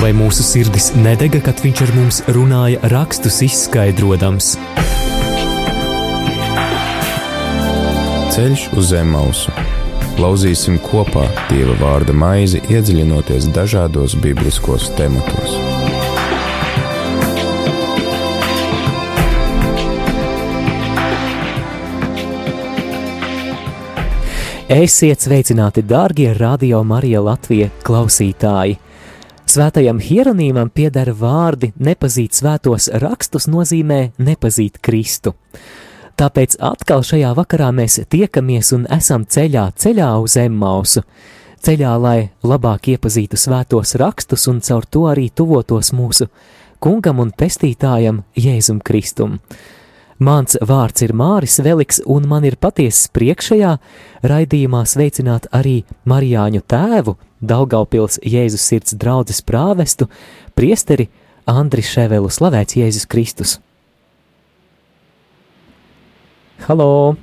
Vai mūsu sirdis nedega, kad viņš ar mums runāja rakstus izskaidrojams? Ceļš uz zem mausu. Lauzīsim kopā Dieva vārda maizi, iedziļinoties dažādos bibliskos tematos. Esiet sveicināti, darbie radio Marija Latvijas klausītāji! Svētajam hieronīmam pieder vārdi nepazīt svētos rakstus nozīmē nepazīt Kristu. Tāpēc atkal šajā vakarā mēs tiekamies un esam ceļā, ceļā uz Emmausu, ceļā, lai labāk iepazītu svētos rakstus un caur to arī tuvotos mūsu kungam un pestītājam Jēzum Kristum. Mans vārds ir Māris Veliks, un man ir patiesas priekšējā raidījumā sveicināt arī Marijāņu tēvu, Daugaupils Jēzus sirds draudzes prāvestu, priesteri Andri Ševelu slavēts Jēzus Kristus. Halo!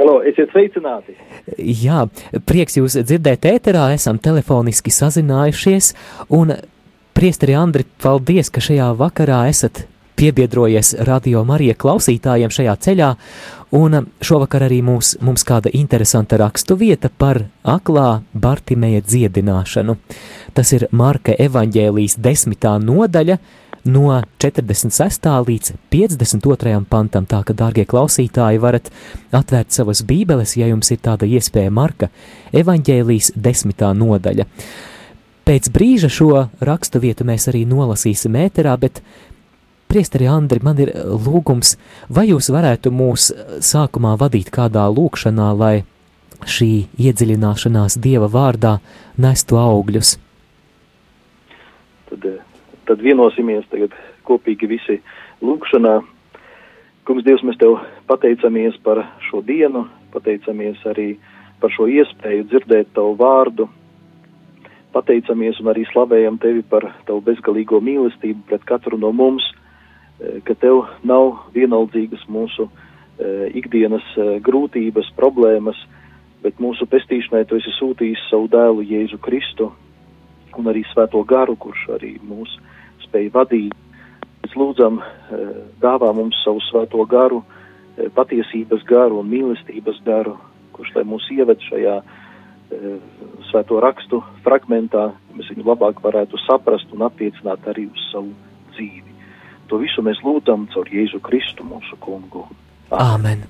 Halo, esiet sveicināti! Jā, prieks jūs dzirdēt ēterā, esam telefoniski sazinājušies, un priesteri Andri, paldies, ka šajā vakarā esat piebiedrojies radio Marija klausītājiem šajā ceļā, un šovakar arī mūs, mums kāda interesanta rakstu vieta par aklā Bartimeja dziedināšanu. Tas ir Marka evaņģēlijas desmitā nodaļa no 46. līdz 52. pantam, tā ka, dārgie klausītāji, varat atvērt savas bībeles, ja jums ir tāda iespēja Marka evaņģēlijas desmitā nodaļa. Pēc brīža šo rakstu vietu mēs arī nolasīsim ēterā, bet Priesteri Andri, man ir lūgums, vai jūs varētu mūs sākumā vadīt kādā lūkšanā, lai šī iedziļināšanās Dieva vārdā nestu augļus? Tad, tad vienosimies tagad kopīgi visi lūkšanā. Kungs, Dievs, mēs Tev pateicamies par šo dienu, pateicamies arī par šo iespēju dzirdēt Tavu vārdu, pateicamies un arī slavējam Tevi par Tavu bezgalīgo mīlestību pret katru no mums, Eh, ka tev nav vienaldzīgas mūsu uh, ikdienas uh, grūtības, problēmas, bet mūsu pestīšanai tu esi sūtījis savu dēlu Jēzu Kristu un arī svēto garu, kurš arī mūs spēj vadīt. Mēs lūdzam, uh, dāvā mums savu svēto garu, patiesības garu un mīlestības garu, kurš lai mūs ieved šajā svēto rakstu fragmentā, mēs viņu labāk varētu saprast un attiecināt arī uz savu dzīvi. To visu mēs lūdzam caur Jēzu Kristu mūsu kungu. Āmen!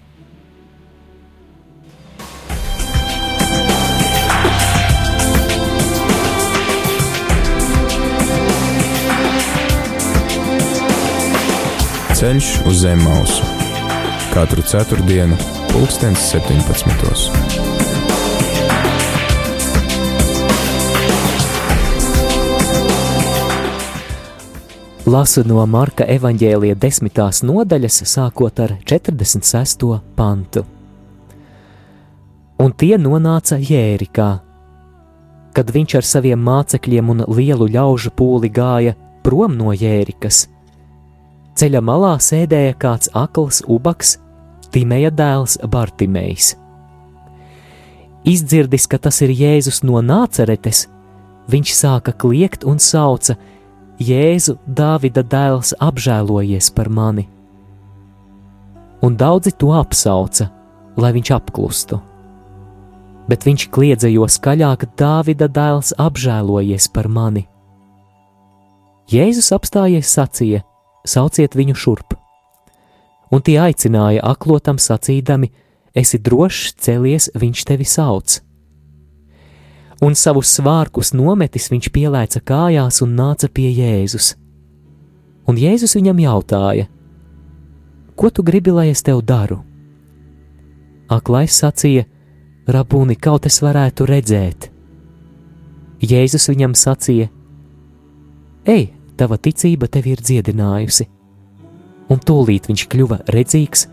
Ceļš uz zem mausu katru ceturtdienu, pulkstens 17. Lasu no Marka evaņģēlija desmitās nodaļas, sākot ar 46. pantu. Un tie nonāca Jērikā. Kad viņš ar saviem mācekļiem un lielu ļaužu pūli gāja prom no Jērikas, ceļa malā sēdēja kāds akls ubaks, Timeja dēls Bartimejs. Izdzirdis, ka tas ir Jēzus no Nāceretes, viņš sāka kliegt un sauca: Jēzu, Dāvida dēls, apžēlojies par mani. Un daudzi to apsauca, lai viņš apklustu. Bet viņš kliedza jo skaļāk, Dāvida dēls, apžēlojies par mani. Jēzus apstājies sacīja: Sauciet viņu šurp! Un tie aicināja aklotam sacīdami: Esi drošs, celies, viņš tevi sauc! Un savus svārkus nometis viņš pielēca kājās un nāca pie Jēzus. Un Jēzus viņam jautāja: Ko tu gribi, lai es tev daru? Aklais sacīja: Rabūni, kaut es varētu redzēt. Jēzus viņam sacīja: Ej, tava ticība tevi ir dziedinājusi. Un tūlīt viņš kļuva redzīgs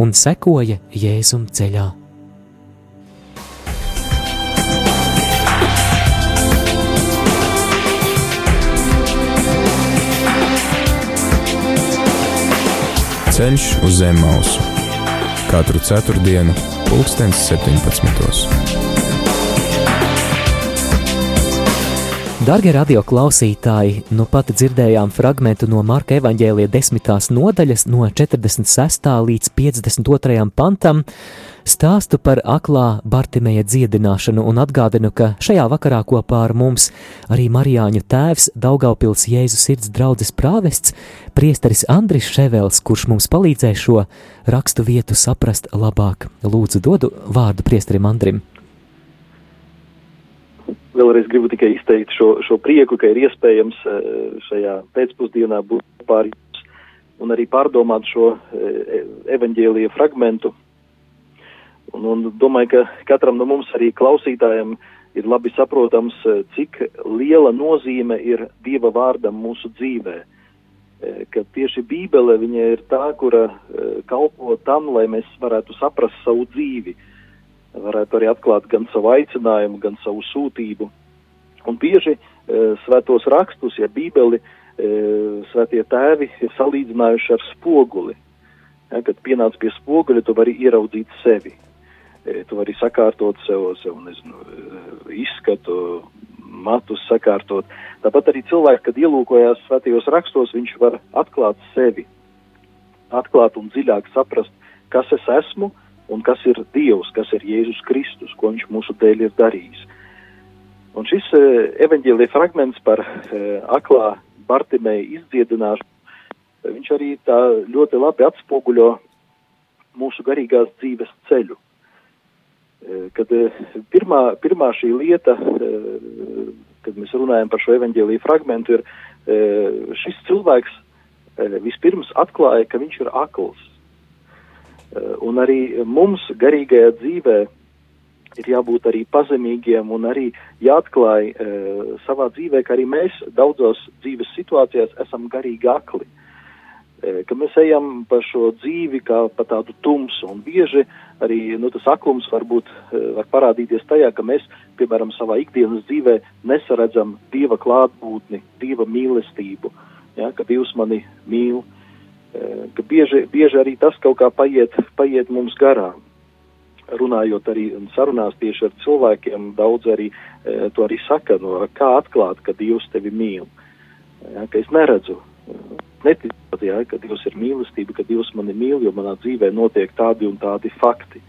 un sekoja Jēzum ceļā. Ceļš uz zem mausu katru ceturtdienu, pulkstens 17. Darbie radio klausītāji, nu pat dzirdējām fragment no Marka evaņģēlīja desmitās nodaļas, no 46. līdz 52. pantam, stāstu par aklā Bartimēja dziedināšanu un atgādinu, ka šajā vakarā kopā ar mums arī Marijāņu tēvs, Daugaupils Jēzus sirds draudzes prāvests, priesteris Andris Ševels, kurš mums palīdzēja šo rakstu vietu saprast labāk. Lūdzu, dodu vārdu priesterim Andrim vēlreiz gribu tikai izteikt šo, šo prieku, ka ir iespējams eh, šajā pēcpusdienā būt pār jums un arī pārdomāt šo eh, evaņģēlija fragmentu. Un, un domāju, ka katram no mums arī klausītājiem ir labi saprotams, eh, cik liela nozīme ir Dieva vārdam mūsu dzīvē. Ka tieši Bībele ir tā, kura kalpo tam, lai mēs varētu saprast savu dzīvi. Varētu arī atklāt gan savu aicinājumu, gan savu sūtību. Un bieži svētos rakstus, ja bībeli, svētie tēvi ir salīdzinājuši ar spoguli. Ja, kad pienāc pie spoguļa, tu vari ieraudzīt sevi. E, tu vari sakārtot sev, sev nezinu, e, izskatu, matus sakārtot. Tāpat arī cilvēks, kad ielūkojās svētajos rakstos, viņš var atklāt sevi, atklāt un dziļāk saprast, kas es esmu, un kas ir Dievs, kas ir Jēzus Kristus, ko viņš mūsu dēļ ir darījis. Un šis uh, evaņģēlīja fragments par uh, aklā Bartimēja izdziedināšanu, viņš arī tā ļoti labi atspoguļo mūsu garīgās dzīves ceļu. Uh, kad uh, pirmā, pirmā šī lieta, uh, kad mēs runājam par šo evaņģēlīju fragmentu, ir uh, šis cilvēks uh, vispirms atklāja, ka viņš ir akls Eh, un arī mums garīgajā dzīvē ir jābūt arī pazemīgiem un arī jāatklāj savā dzīvē, ka arī mēs daudzos dzīves situācijās esam garīgi akli. E, ka mēs ejam pa šo dzīvi kā pa tādu tumsu un bieži arī nu, tas aklums varbūt e, var parādīties tajā, ka mēs, piemēram, savā ikdienas dzīvē nesaredzam Dieva klātbūtni, Dieva mīlestību, ja, ka Dievs mani mīl. E, ka bieži, bieži arī tas kaut kā paiet, paiet mums garām. Runājot arī sarunās tieši ar cilvēkiem, daudz arī e, to arī saka, no kā atklāt, ka Dievs tevi mīl. Ja, ka es neredzu, neticot, ja, ka Dievs ir mīlestība, ka Dievs mani mīl, jo manā dzīvē notiek tādi un tādi fakti.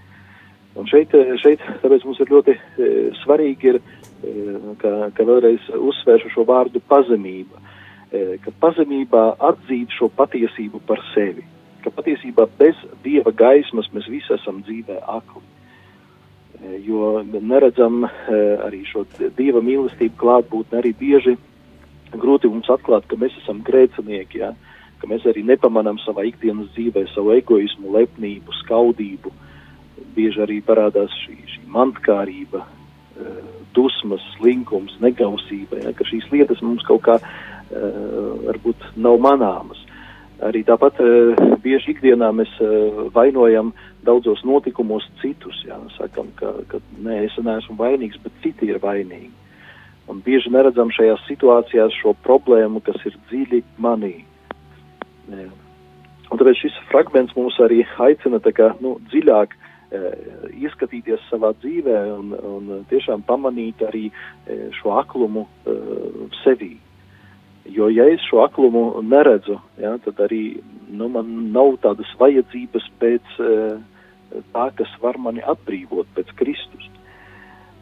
Un šeit, šeit tāpēc mums ir ļoti e, svarīgi, ir, e, ka, ka vēlreiz uzsvēršu šo vārdu pazemība. E, ka pazemībā atzīt šo patiesību par sevi, ka patiesībā bez dieva gaismas mēs visi esam dzīvē akli. E, jo neredzam e, arī šo dieva mīlestību klātbūtni arī bieži grūti mums atklāt, ka mēs esam grēcinieki, ja? ka mēs arī nepamanām savā ikdienas dzīvē savu egoismu, lepnību, skaudību. Bieži arī parādās šī, šī mantkārība, dusmas, slinkums, negausība, ja? ka šīs lietas mums kaut kā Eh, varbūt nav manāmas. Arī tāpat eh, bieži ikdienā mēs eh, vainojam daudzos notikumos citus. Jā, sakam, ka, ka nē, es neesmu vainīgs, bet citi ir vainīgi. Un bieži neredzam šajās situācijās šo problēmu, kas ir dziļi manī. Jā. Un tāpēc šis fragments mūs arī aicina kā, nu, dziļāk e, ieskatīties savā dzīvē un, un tiešām pamanīt arī e, šo aklumu e, sevī. Jo, ja es šo aklumu neredzu, ja, tad arī nu, man nav tādas vajadzības pēc uh, tā, kas var mani atbrīvot pēc Kristus.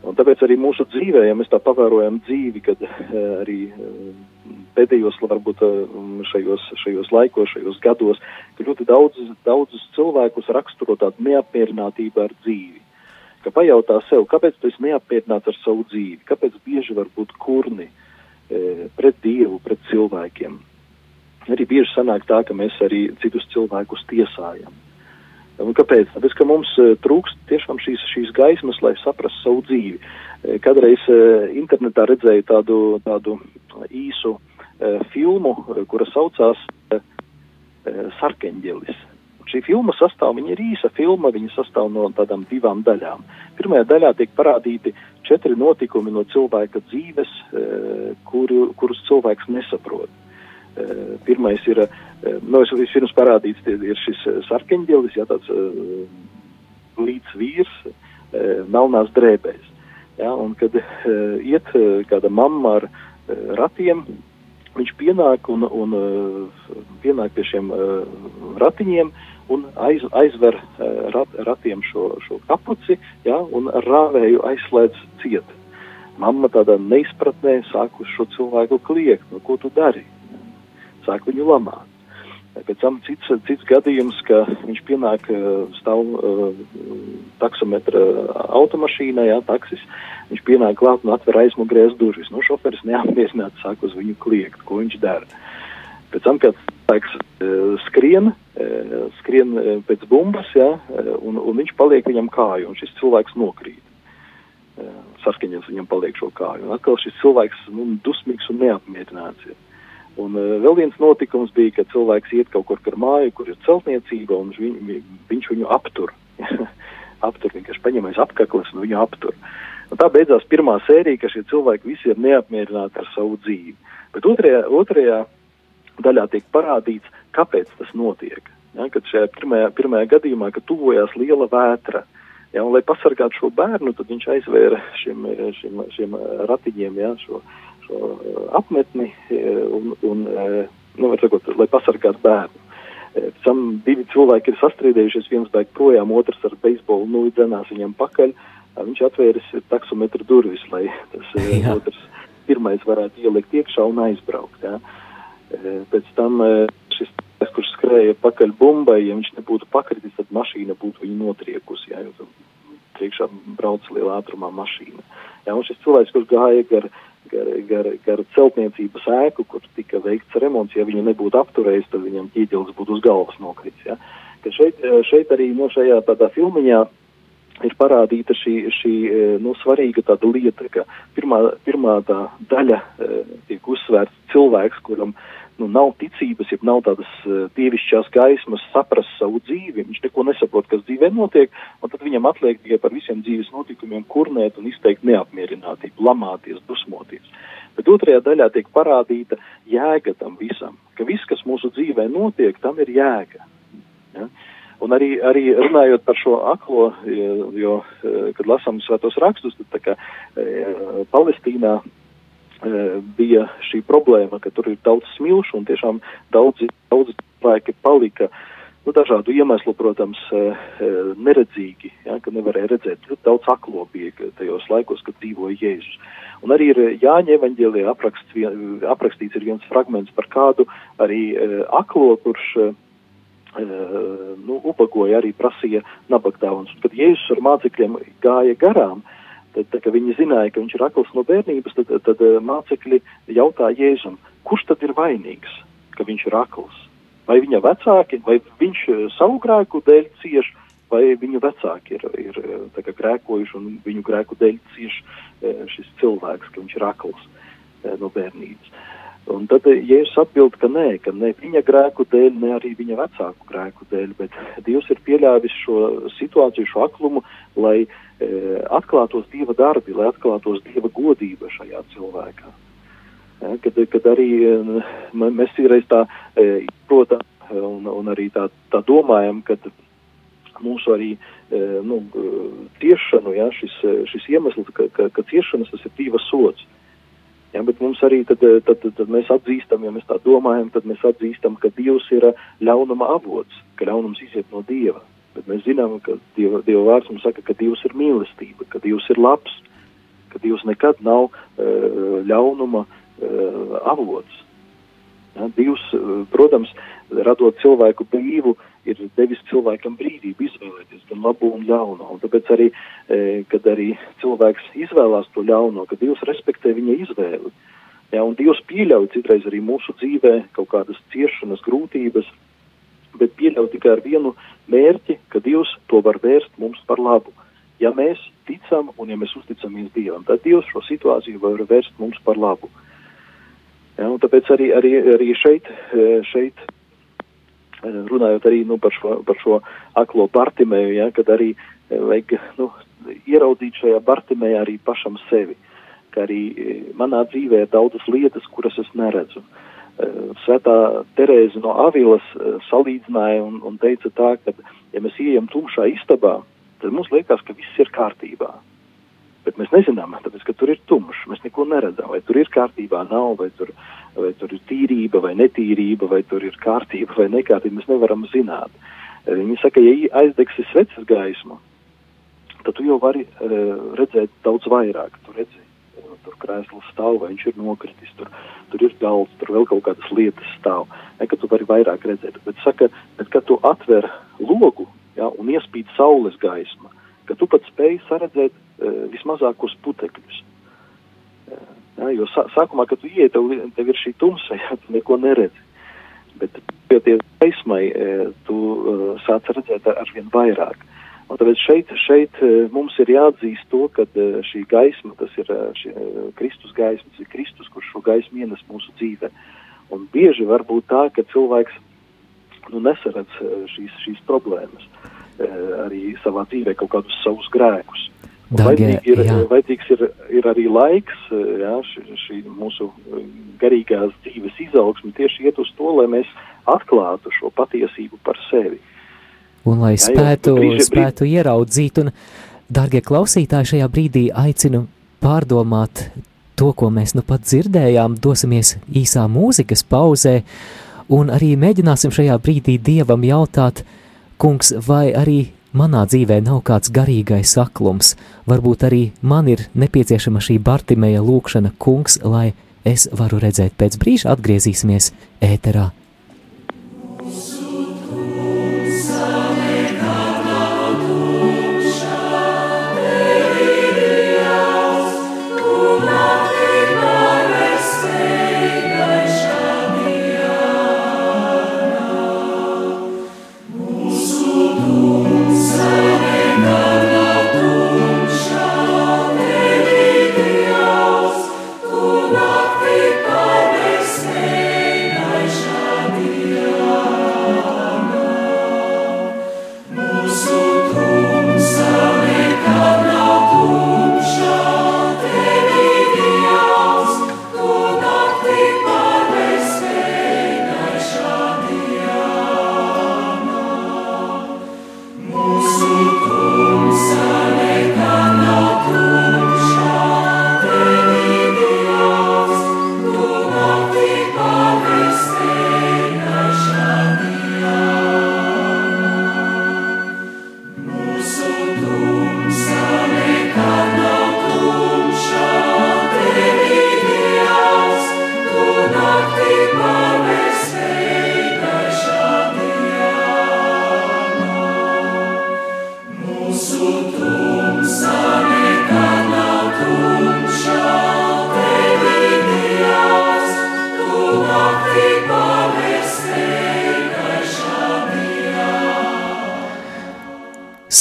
Un tāpēc arī mūsu dzīvē, ja mēs tā pavērojam dzīvi, kad uh, arī uh, pēdējos, varbūt šajos, šajos laikos, šajos gados, ka ļoti daudz, daudzus cilvēkus raksturo tādu neapmierinātību ar dzīvi. Ka pajautā sev, kāpēc tu esi neapmierināts ar savu dzīvi, kāpēc bieži var būt kurni, pret Dievu, pret cilvēkiem. Arī bieži sanāk tā, ka mēs arī citus cilvēkus tiesājam. Un kāpēc? Tāpēc, ka mums e, trūkst tiešām šīs, šīs gaismas, lai saprastu savu dzīvi. E, kādreiz internetā redzēju tādu, tādu īsu filmu, kura saucās Sarkeņģelis. Šī filma sastāv, viņa ir īsa filma, viņa sastāv no tādām divām daļām. Pirmajā daļā tiek parādīti četri notikumi no cilvēka dzīves, eh, kuru, kurus cilvēks nesaprot. Eh, pirmais ir, eh, no es vispirms parādīts, ir šis sarkeņģelis, jā, tāds līdz vīrs, melnās drēbēs. Ja, un kad iet kāda mamma ar, ratiem. Viņš pienāk un, un pienāk pie šiem ratiņiem un aiz, aizver rat, ratiem šo, šo kapuci ja, un ar rāvēju aizslēdz ciet. Mamma tādā neizpratnē sāk uz šo cilvēku kliegt, nu, ko tu dari? Sāk viņu lamāt. Pēc tam cits, cits gadījums, ka viņš pienāk stāv uh, taksometra automašīnā, jā, taksis, viņš pienāk klāt un atver aizmugurēs durvis. Nu, šoferis neapmierināts sāk uz viņu kliegt, ko viņš dara. Pēc tam, kad cilvēks uh, skrien, uh, skrien uh, pēc bumbas, jā, un, un viņš paliek viņam kāju, un šis cilvēks nokrīt. Saskaņas viņam paliek šo kāju. Un atkal šis cilvēks nu, dusmīgs un neapmierināts. Jā. Un uh, vēl viens notikums bija, kad cilvēks iet kaut kur par māju, kur ir celtniecība, un viņ, viņš viņu aptur. aptur, vienkārši paņemais apkaklis un viņu aptur. Un tā beidzās pirmā sērija, ka šie cilvēki visi ir neapmierināti ar savu dzīvi. Bet otrajā, otrajā daļā tiek parādīts, kāpēc tas notiek. Ja, kad šajā pirmajā, pirmajā gadījumā, kad tuvojās liela vētra, ja, un lai pasargātu šo bērnu, tad viņš aizvēra šiem, šiem, šiem ratiņiem ja, šo, šo uh, apmetni uh, un, un uh, nu, sakot, lai pasargātu bērnu. Pēc tam divi cilvēki ir sastrīdējušies, viens bēg projām, otrs ar beisbolu nu dzenās viņam pakaļ. Viņš atvēris taksometru durvis, lai tas Jā. otrs pirmais varētu ielikt iekšā un aizbraukt. Ja. Pēc tam šis cilvēks, kurš skrēja pakaļ bumbai, ja viņš nebūtu pakritis, tad mašīna būtu viņu notriekusi, jo priekšā brauc lielā ātrumā mašīna. Ja, un šis cilvēks, kurš gāja gar gar, gar, gar celtniecības ēku, kur tika veikts remonts. Ja viņu nebūtu apturējis, tad viņam ķīģelis būtu uz galvas nokritis. Ja? Ka šeit, šeit arī no šajā tādā filmiņā ir parādīta šī, šī nu, svarīga tāda lieta, ka pirmā, pirmā tā daļa tiek uzsvērts cilvēks, kuram uh, nu, nav ticības, ja nav tādas uh, dievišķās gaismas, saprast savu dzīvi, viņš neko nesaprot, kas dzīvē notiek, un tad viņam atliek tikai par visiem dzīves notikumiem kurnēt un izteikt neapmierinātību, lamāties, dusmoties. Bet otrajā daļā tiek parādīta jēga tam visam, ka viss, kas mūsu dzīvē notiek, tam ir jēga. Ja? Un arī, arī runājot par šo aklo, jo, jo kad lasām svētos rakstus, tad tā kā e, Palestīnā Eh, bija šī problēma, ka tur ir daudz smilšu un tiešām daudzi, daudzi cilvēki palika nu, dažādu iemeslu, protams, eh, eh, neredzīgi, ja, ka nevarēja redzēt. Ļoti daudz aklo bija tajos laikos, kad dzīvoja Jēzus. Un arī ir Jāņa evaņģēlijā aprakstīts ir viens fragments par kādu arī aklo, kurš nu, ubagoja arī prasīja nabagdāvans. Kad Jēzus ar mācekļiem gāja garām, uh, Tad, tā, viņi zināja, ka viņš ir akls no bērnības, tad, tad eh, mācekļi jautā Jēzum, kurš tad ir vainīgs, ka viņš ir akls? Vai viņa vecāki, vai viņš eh, savu grēku dēļ cieš, vai viņu vecāki ir, ir eh, kā, grēkojuši un viņu grēku dēļ cieš šis cilvēks, ka viņš ir akls no bērnības. Un tad Jēzus atbild, ka nē, ka ne viņa grēku dēļ, ne arī viņa vecāku grēku dēļ, bet Dievs ir pieļāvis šo situāciju, šo aklumu, lai E, atklātos Dieva darbi, lai atklātos Dieva godība šajā cilvēkā. Ja, kad, kad arī e, mēs citreiz tā protam un, un arī tā, tā domājam, ka mūsu arī nu, tiešanu, ja, šis, šis iemesls, ka, ka, ka ciešanas tas ir Dieva sots. Ja, bet mums arī tad, tad, tad, tad mēs atzīstam, ja mēs tā domājam, tad mēs atzīstam, ka Dievs ir ļaunuma avots, ka ļaunums iziet no Dieva. Bet mēs zinām, ka Dieva, Dieva vārds mums saka, ka Dievs ir mīlestība, ka Dievs ir labs, ka Dievs nekad nav uh, ļaunuma uh, avots. Ja, Dievs, uh, protams, radot cilvēku brīvu, ir devis cilvēkam brīvību izvēlēties gan labo un ļauno. Un tāpēc arī, e, kad arī cilvēks izvēlās to ļauno, ka Dievs respektē viņa izvēli. Ja, un Dievs pieļauj citreiz arī mūsu dzīvē kaut kādas ciešanas, grūtības, bet pieļauj tikai ar vienu mērķi, ka Dievs to var vērst mums par labu. Ja mēs ticam un ja mēs uzticamies Dievam, tad Dievs šo situāciju var vērst mums par labu. Un tāpēc arī, arī, arī šeit, e, šeit runājot arī nu, par, šo, par šo aklo Bartimēju, ja, kad arī e, vajag nu, ieraudzīt šajā Bartimējā arī pašam sevi, ka arī manā dzīvē ir daudzas lietas, kuras es neredzu. Uh, Svētā Terēza no Avilas eh, salīdzināja un, un teica tā, ka, ja mēs ieejam tumšā istabā, tad mums liekas, ka viss ir kārtībā. Bet mēs nezinām, tāpēc, ka tur ir tumšs, mēs neko neredzam, vai tur ir kārtībā, nav, vai tur, vai tur ir tīrība, vai netīrība, vai tur ir kārtība, vai nekārtība. Mēs nevaram zināt. Viņi saka, ja aizdegsi sveces gaismu, tad tu jau vari uh, redzēt daudz vairāk. Tu redzi, uh, tur krēsls stāv, vai viņš ir nokritis, tur, tur ir galds, tur vēl kaut kādas lietas stāv. Ne, ka tu vari vairāk redzēt. Bet, saka, bet kad tu atver logu ja, un iespīd saules gaismu, ka tu pat spēj saredzēt uh, vismazākos putekļus. Uh, ja, jo sā, sākumā, kad tu ieiet, tev, tev ir šī tumsa, ja tu neko neredzi. Bet, pieties gaismai, uh, tu uh, sāc redzēt ar, ar vien vairāk. Un tāpēc šeit, šeit mums ir jāatzīst to, ka šī gaisma, tas ir šī, Kristus gaisma, tas ir Kristus, kurš šo gaismu ienes mūsu dzīvē. Un bieži var būt tā, ka cilvēks nu, nesaredz šīs, šīs problēmas. Arī savā dzīvē kaut kādus savus grēkus. Dargie, ir, vajadzīgs ir, ir arī laiks, eh, jā, šī, šī mūsu eh, garīgās dzīves izaugsme tieši iet uz to, lai mēs atklātu šo patiesību par sevi. Un lai jā, spētu, brīži, spētu brīži... ieraudzīt, un, dārgie klausītāji, šajā brīdī aicinu pārdomāt to, ko mēs nu pat dzirdējām, dosimies īsā mūzikas pauzē, un arī mēģināsim šajā brīdī Dievam jautāt, Kungs, vai arī manā dzīvē nav kāds garīgais aklums, varbūt arī man ir nepieciešama šī Bartimēja lūkšana, kungs, lai es varu redzēt pēc brīža atgriezīsimies ēterā.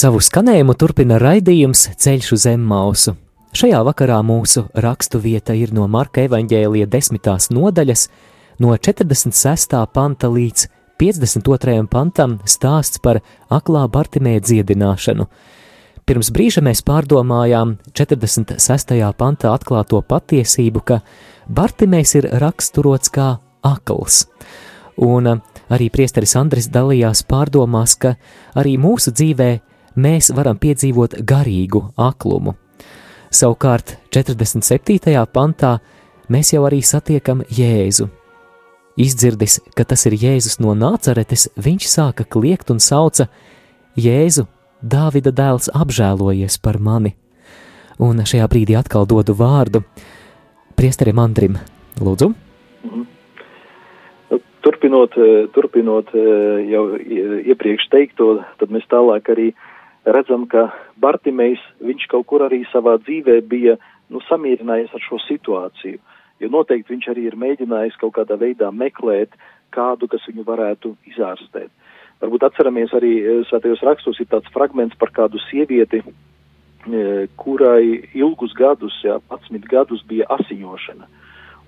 Savu skanējumu turpina raidījums Ceļš uz Zemmausu. Šajā vakarā mūsu rakstu vieta ir no Marka evaņģēlija desmitās nodaļas, no 46. panta līdz 52. pantam stāsts par aklā Bartimēja dziedināšanu. Pirms brīža mēs pārdomājām 46. pantā atklāto patiesību, ka Bartimējs ir raksturots kā akls. Un arī priesteris Andris dalījās pārdomās, ka arī mūsu dzīvē mēs varam piedzīvot garīgu aklumu. Savukārt 47. pantā mēs jau arī satiekam Jēzu. Izdzirdis, ka tas ir Jēzus no Nācaretes, viņš sāka kliegt un sauca: Jēzu, Dāvida dēls, apžēlojies par mani! Un šajā brīdī atkal dodu vārdu priesterim Andrim. Lūdzu! Mhm. Turpinot, turpinot jau iepriekš teikto, tad mēs tālāk arī uh, redzam, ka Bartimejs, viņš kaut kur arī savā dzīvē bija nu, samierinājies ar šo situāciju, jo noteikti viņš arī ir mēģinājis kaut kādā veidā meklēt kādu, kas viņu varētu izārstēt. Varbūt atceramies arī eh, svētajos rakstos ir tāds fragments par kādu sievieti, eh, kurai ilgus gadus, jā, 11 gadus bija asiņošana.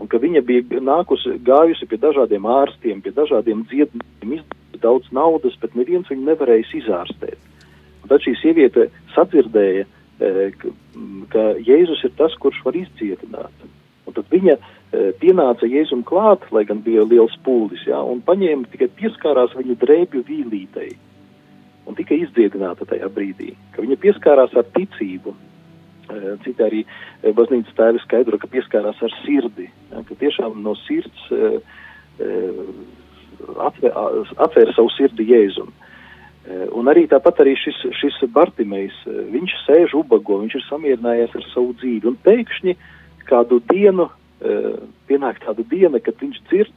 Un ka viņa bija nākusi, gājusi pie dažādiem ārstiem, pie dažādiem dziedumiem, izdevot daudz naudas, bet neviens viņu nevarēja izārstēt. Tad šī sieviete sadzirdēja, e, ka Jēzus ir tas, kurš var izcietināt. Un tad viņa e, pienāca Jēzum klāt, lai gan bija liels pūlis, jā, un paņēma tikai pieskārās viņu drēbju vīlītei. Un tika izdziedināta tajā brīdī, ka viņa pieskārās ar ticību. Citi arī baznīcas tēvi skaidro, ka pieskārās ar sirdi, ja, ka tiešām no sirds atvēra savu sirdi Jēzum. Un arī tāpat arī šis, šis Bartimejs, viņš sēž ubago, viņš ir samierinājies ar savu dzīvi, un pēkšņi kādu dienu, pienāk tāda diena, kad viņš dzird,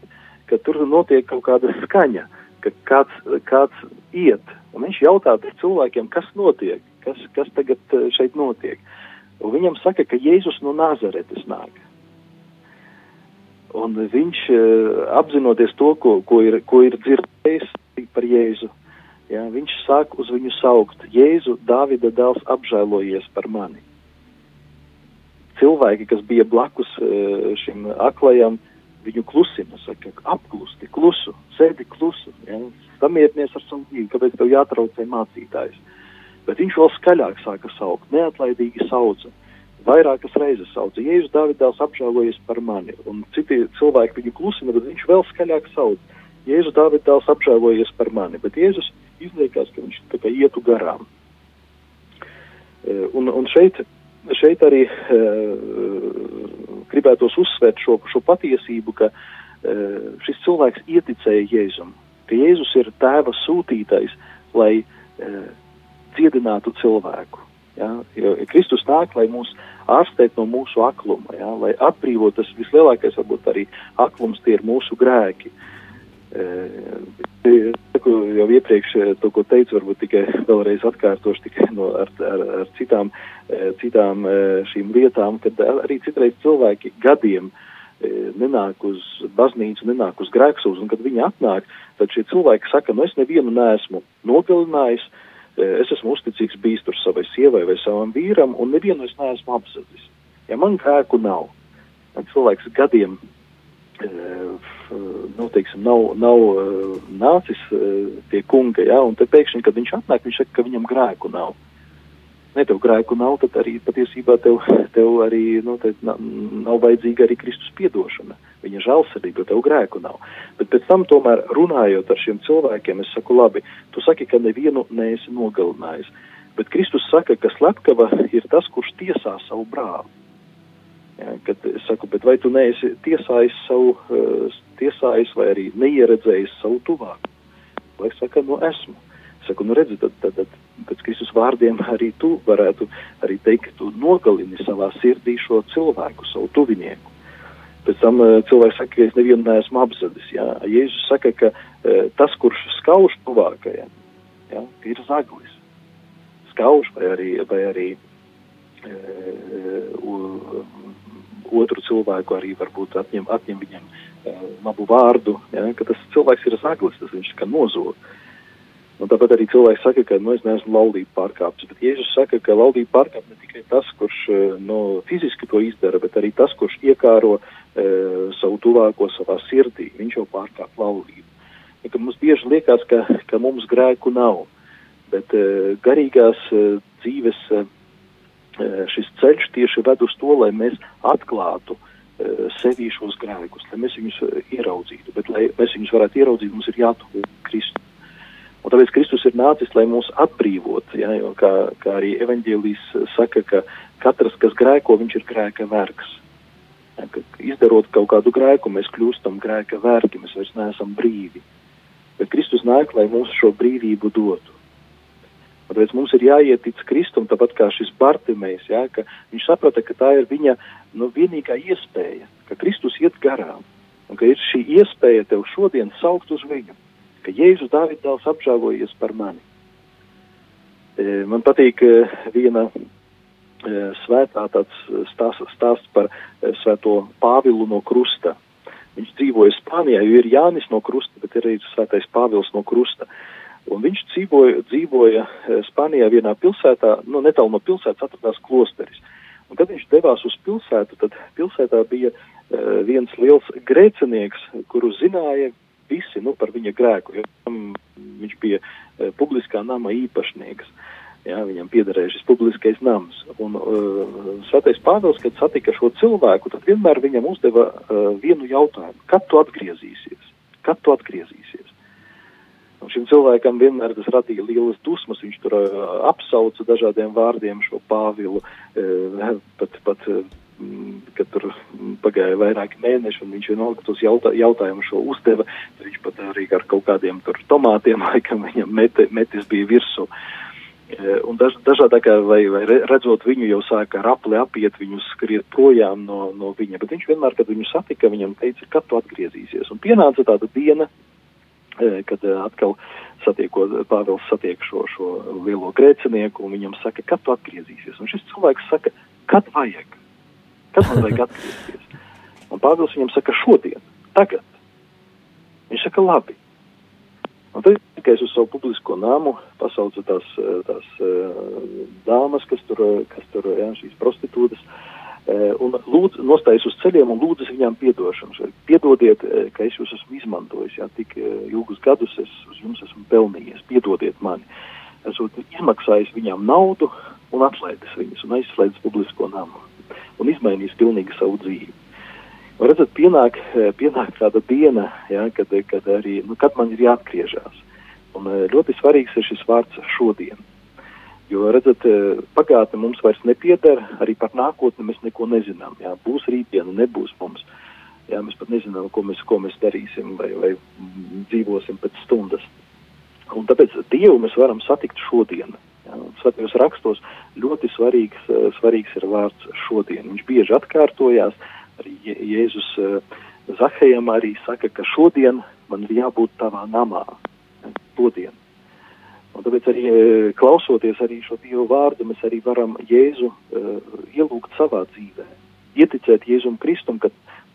ka tur notiek kaut kāda skaņa, ka kāds, kāds iet, un viņš jautā cilvēkiem, kas notiek, kas, kas tagad šeit notiek. Un viņam saka, ka Jēzus no Nazaretes nāk. Un viņš apzinoties to, ko, ko, ir, ko ir dzirdējis par Jēzu, ja, viņš sāk uz viņu saukt: Jēzu, Dāvida dēls, apžēlojies par mani. Cilvēki, kas bija blakus šim aklajam, viņu klusina, saka, apklusti, klusu, sēdi klusu, ja, samierinies ar savu dzīvi, kāpēc tev jātraucē mācītājs. Bet viņš vēl skaļāk sāka saukt, neatlaidīgi sauca, vairākas reizes sauca, Jēzus Dāvidāls apžēlojies par mani, un citi cilvēki viņu klusina, bet viņš vēl skaļāk sauc, Jēzus Dāvidāls apžēlojies par mani, bet Jēzus izliekās, ka viņš tā kā ietu garām. E, un, un šeit, šeit arī uh, gribētos uzsvērt šo, šo patiesību, ka uh, šis cilvēks ieticēja Jēzum, ka Jēzus ir tēva sūtītais, lai uh, dziedinātu cilvēku. Ja? Jo Kristus nāk, lai mūs ārstētu no mūsu akluma, ja? lai atbrīvotu tas vislielākais, varbūt arī aklums, tie ir mūsu grēki. E, jau iepriekš to, ko teicu, varbūt tikai vēlreiz atkārtošu tikai no, ar, ar, ar citām, citām šīm lietām, kad arī citreiz cilvēki gadiem nenāk uz baznīcu, nenāk uz grēksūzu, un kad viņi atnāk, tad šie cilvēki saka, nu es nevienu neesmu nogalinājis, es esmu uzticīgs bijis tur savai sievai vai savam vīram, un nevienu es neesmu apzadis. Ja man grēku nav, tad cilvēks gadiem, nu, teiksim, nav, nav nācis pie kunga, ja, un te pēkšņi, kad viņš atnāk, viņš saka, ka viņam grēku nav ne tev grēku nav, tad arī patiesībā tev, tev arī, nu, nav, nav vajadzīga arī Kristus piedošana. Viņa žēlsirdība, tev grēku nav. Bet pēc tam tomēr runājot ar šiem cilvēkiem, es saku, labi, tu saki, ka nevienu neesi nogalinājis. Bet Kristus saka, ka slepkava ir tas, kurš tiesā savu brāli. Ja, kad es saku, bet vai tu neesi tiesājis savu, uh, tiesājis vai arī neieredzējis savu tuvāku? Lai saka, nu esmu. Saku, nu redzi, tad, tad, tad pēc Kristus vārdiem arī tu varētu arī teikt, ka tu nogalini savā sirdī šo cilvēku, savu tuvinieku. Pēc tam uh, cilvēks saka, ka es nevienu neesmu apzadis. Jā. Jēzus saka, ka uh, tas, kurš skauž tuvākajam, jā, ir zaglis. Skauž vai arī, vai arī uh, otru cilvēku arī varbūt atņem, atņem viņam uh, labu vārdu, jā, ka tas cilvēks ir zaglis, tas viņš kā nozog. Un nu, tāpat arī cilvēki saka, ka nu, es neesmu laulību pārkāpis, bet Jēzus saka, ka laulību pārkāp ne tikai tas, kurš eh, nu, fiziski to izdara, bet arī tas, kurš iekāro e, savu tuvāko savā sirdī. Viņš jau pārkāp laulību. Ja, mums bieži liekas, ka, ka mums grēku nav, bet e, garīgās e, dzīves e, šis ceļš tieši ved uz to, lai mēs atklātu e, sevī šos grēkus, lai mēs viņus ieraudzītu. Bet, lai mēs viņus varētu ieraudzīt, mums ir jātuvo Kristus. Un tāpēc Kristus ir nācis, lai mūs atbrīvotu. Ja, kā, kā arī evaņģēlijas saka, ka katrs, kas grēko, viņš ir grēka vergs. Ja, ka izdarot kaut kādu grēku, mēs kļūstam grēka vergi, mēs vairs neesam brīvi. Bet Kristus nāk, lai mums šo brīvību dotu. Tāpēc mums ir jāietic Kristum, tāpat kā šis Bartimējs, ja, ka viņš saprata, ka tā ir viņa nu, vienīgā iespēja, ka Kristus iet garām, un ka ir šī iespēja tev šodien saukt uz viņu ka Jēzus Dāvids dēls apžēlojies par mani. E, man patīk e, viena e, svētā tāds stāsts, stāsts par svēto Pāvilu no krusta. Viņš dzīvoja Spānijā, jo ir Jānis no krusta, bet ir arī svētais Pāvils no krusta. Un viņš dzīvoja, dzīvoja Spānijā vienā pilsētā, nu netālu no pilsētas atradās klosteris. Un kad viņš devās uz pilsētu, tad pilsētā bija uh, viens liels grēcinieks, kuru zināja visi nu, par viņa grēku, jo viņš bija uh, publiskā nama īpašnieks. Jā, viņam piederēja šis publiskais nams. Un uh, Svētais Pāvils, kad satika šo cilvēku, tad vienmēr viņam uzdeva uh, vienu jautājumu. Kad tu atgriezīsies? Kad tu atgriezīsies? Un šim cilvēkam vienmēr tas radīja lielas dusmas, viņš tur uh, apsauca dažādiem vārdiem šo Pāvilu, uh, pat, pat uh, kad tur pagāja vairāki mēneši, un viņš vienalga tos jautā, jautājumus šo uzdeva, viņš pat arī ar kaut kādiem tur tomātiem, laikam viņam met, metis bija virsū. Un daž, dažādākā, vai, vai redzot viņu, jau sāka ar apli apiet, viņu skriet projām no, no viņa, bet viņš vienmēr, kad viņu satika, viņam teica, kad tu atgriezīsies. Un pienāca tāda diena, kad atkal satiekot, Pāvils satiek šo, šo lielo grēcinieku, un viņam saka, kad tu atgriezīsies. Un šis cilvēks saka, kad vajag? Kad man vajag atgriezties? Un Pāvils viņam saka, šodien, tagad. Viņš saka, labi. Un tad tikai uz savu publisko nāmu pasauca tās, tās dāmas, kas tur, kas tur jā, šīs prostitūtas, un lūdz, nostājas uz ceļiem un lūdzas viņām piedošanu. Piedodiet, ka es jūs esmu izmantojis, jā, tik ilgus gadus es uz jums esmu pelnījies, piedodiet mani. Esmu izmaksājis viņām naudu un atlaidis viņas un aizslēdzis publisko namu un izmainījis pilnīgi savu dzīvi. Un redzat, pienāk, pienāk tāda diena, ja, kad, kad arī, nu, kad man ir jāatgriežas. Un ļoti svarīgs ir šis vārds šodien. Jo, redzat, e, pagātne mums vairs nepieder, arī par nākotni mēs neko nezinām. Jā. Būs rītdiena, nebūs mums. Jā, mēs pat nezinām, ko mēs, ko mēs darīsim vai, vai dzīvosim pēc stundas. Un tāpēc Dievu mēs varam satikt šodien. Svētajos rakstos ļoti svarīgs, eh, svarīgs ir vārds šodien. Viņš bieži atkārtojās, arī Jēzus eh, Zahējam arī saka, ka šodien man ir jābūt tavā namā. Šodien. Un tāpēc arī eh, klausoties arī šo Dievu vārdu, mēs arī varam Jēzu uh, ielūgt savā dzīvē. Ieticēt Jēzum Kristum, ka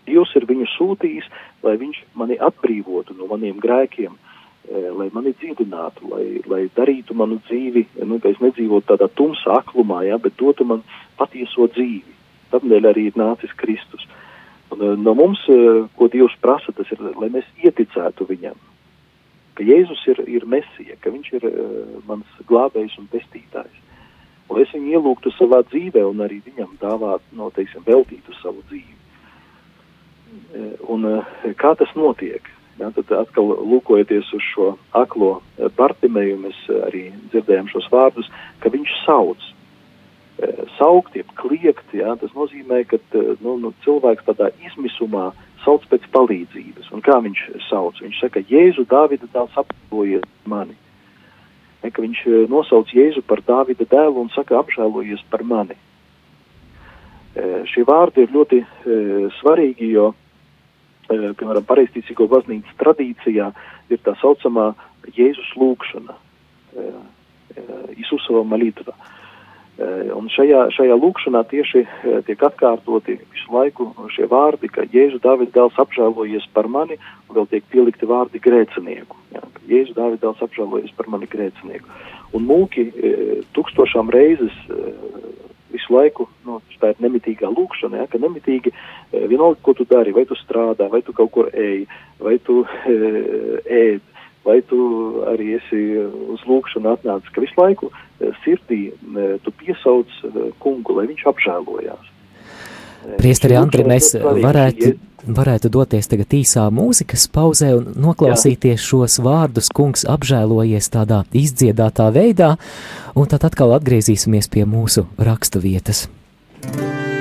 Dievs ir viņu sūtījis, lai viņš mani atbrīvotu no maniem grēkiem, uh, lai mani dziedinātu, lai, lai darītu manu dzīvi, nu, ka es nedzīvotu tādā tumsā aklumā, ja, bet dotu man patieso dzīvi. Tādēļ arī ir nācis Kristus. Un, no mums, ko Dievs prasa, tas ir, lai mēs ieticētu viņam, ka Jēzus ir, ir mesija, ka viņš ir uh, mans glābējs un pestītājs. Un es viņu ielūgtu savā dzīvē un arī viņam dāvātu, no, teiksim, veltītu savu dzīvi. Un uh, kā tas notiek? Ja, tad atkal lūkojoties uz šo aklo Bartimēju, mēs arī dzirdējām šos vārdus, ka viņš sauc. E, saukt, jeb kliegt, ja, tas nozīmē, ka nu, nu, cilvēks tādā izmisumā sauc pēc palīdzības. Un kā viņš sauc? Viņš saka, Jēzu, Dāvida dēls apžēlojies mani. Ne, viņš e, nosauc Jēzu par Dāvida dēlu un saka, apžēlojies par mani. E, šie vārdi ir ļoti e, svarīgi, jo Eh, piemēram, pareizticīgo baznīcas tradīcijā ir tā saucamā Jēzus lūkšana, Isusova eh, eh, malītva. Un šajā, šajā lūkšanā tieši tiek atkārtoti visu laiku šie vārdi, ka Jēzu Dāvids dēls apžēlojies par mani, un vēl tiek pielikti vārdi grēcinieku. Jā, Jēzu Dāvids dēls apžēlojies par mani grēcinieku. Un mūki tūkstošām reizes visu laiku, nu, tā ir nemitīgā lūkšana, ja, ka nemitīgi vienalga, ko tu dari, vai tu strādā, vai tu kaut kur ej, vai tu e, ēd, vai tu arī esi uz lūkšanu atnācis, ka visu laiku e, sirdī tu piesauc kungu, lai viņš apžēlojās. Priesteri Andri, mēs varētu, varētu doties tagad īsā mūzikas pauzē un noklausīties Jā. šos vārdus, kungs apžēlojies tādā izdziedātā veidā, un tad atkal atgriezīsimies pie mūsu rakstu vietas. apžēlojies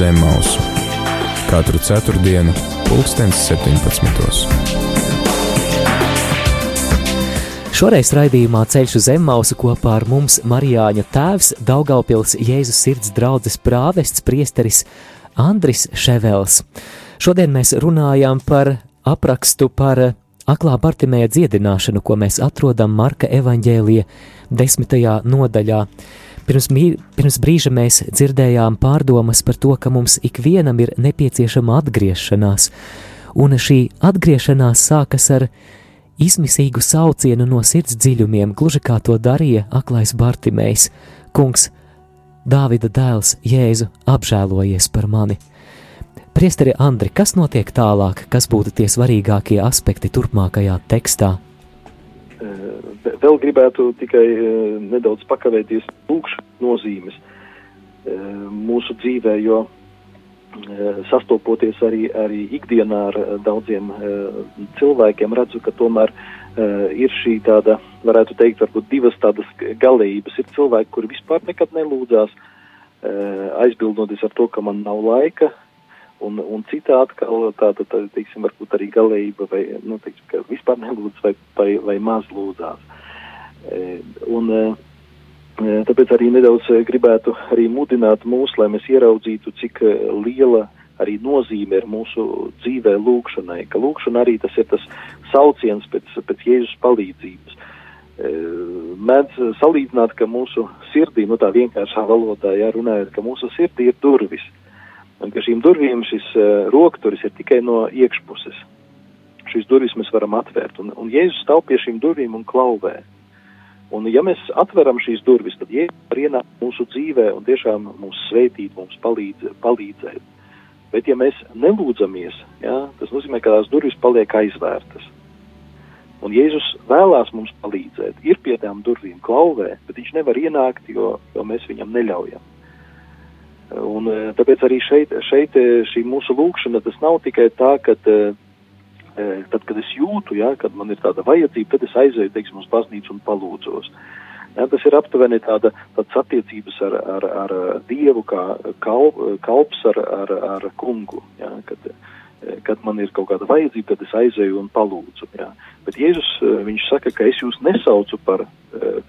zem mausu - katru ceturtdienu, pulkstens 17. Šoreiz raidījumā Ceļš uz Zemmausu kopā ar mums Marijāņa tēvs, Daugaupils Jēzus sirds draudzes prāvests priesteris Andris Ševels. Šodien mēs runājām par aprakstu par aklā Bartimēja dziedināšanu, ko mēs atrodam Marka evaņģēlija desmitajā nodaļā. Pirms, pirms brīža mēs dzirdējām pārdomas par to, ka mums ikvienam ir nepieciešama atgriešanās, un šī atgriešanās sākas ar izmisīgu saucienu no sirds dziļumiem, gluži kā to darīja aklais Bartimējs. Kungs, Dāvida dēls, Jēzu, apžēlojies par mani! Priesteri Andri, kas notiek tālāk, kas būtu tie svarīgākie aspekti turpmākajā tekstā? Eh, Vēl gribētu tikai eh, nedaudz pakavēties lūkšanas nozīmes eh, mūsu dzīvē, jo sastopoties arī, arī ikdienā ar daudziem cilvēkiem, redzu, ka tomēr ir šī tāda, varētu teikt, varbūt divas tādas galējības. Ir cilvēki, kuri vispār nekad nelūdzās, aizbildnoties ar to, ka man nav laika, un, un citā atkal tāda, tā, teiksim, varbūt arī galējība, vai, nu, teiksim, ka vispār nelūdz vai, vai, vai maz lūdzās. Un, Tāpēc arī nedaudz gribētu arī mudināt mūs, lai mēs ieraudzītu, cik liela arī nozīme ir mūsu dzīvē lūkšanai, ka lūkšana arī tas ir tas sauciens pēc, pēc Jēzus palīdzības. Mēdz salīdzināt, ka mūsu sirdī, nu tā vienkāršā valodā jārunājot, ka mūsu sirdī ir durvis, un ka šīm durvīm šis rokturis ir tikai no iekšpuses. Šīs durvis mēs varam atvērt, un, un Jēzus stāv pie šīm durvīm un klauvē. Un, ja mēs atveram šīs durvis, tad Jēzus var ienākt mūsu dzīvē un tiešām mūs sveitīt, mums palīdz, palīdzēt. Bet, ja mēs nelūdzamies, ja, tas nozīmē, ka tās durvis paliek aizvērtas. Un Jēzus vēlās mums palīdzēt, ir pie tām durvīm klauvē, bet viņš nevar ienākt, jo, jo mēs viņam neļaujam. Un tāpēc arī šeit, šeit šī mūsu lūkšana, tas nav tikai tā, ka uh, tad, kad es jūtu, ja, kad man ir tāda vajadzība, tad es aizēju, teiksim, uz baznīcu un palūdzos. Ja, tas ir aptuveni tāda, tāds attiecības ar, ar, ar Dievu kā kalp, kalps ar, ar, ar kungu. Ja, kad, kad man ir kaut kāda vajadzība, tad es aizēju un palūdzu. Ja. Bet Jēzus, viņš saka, ka es jūs nesaucu par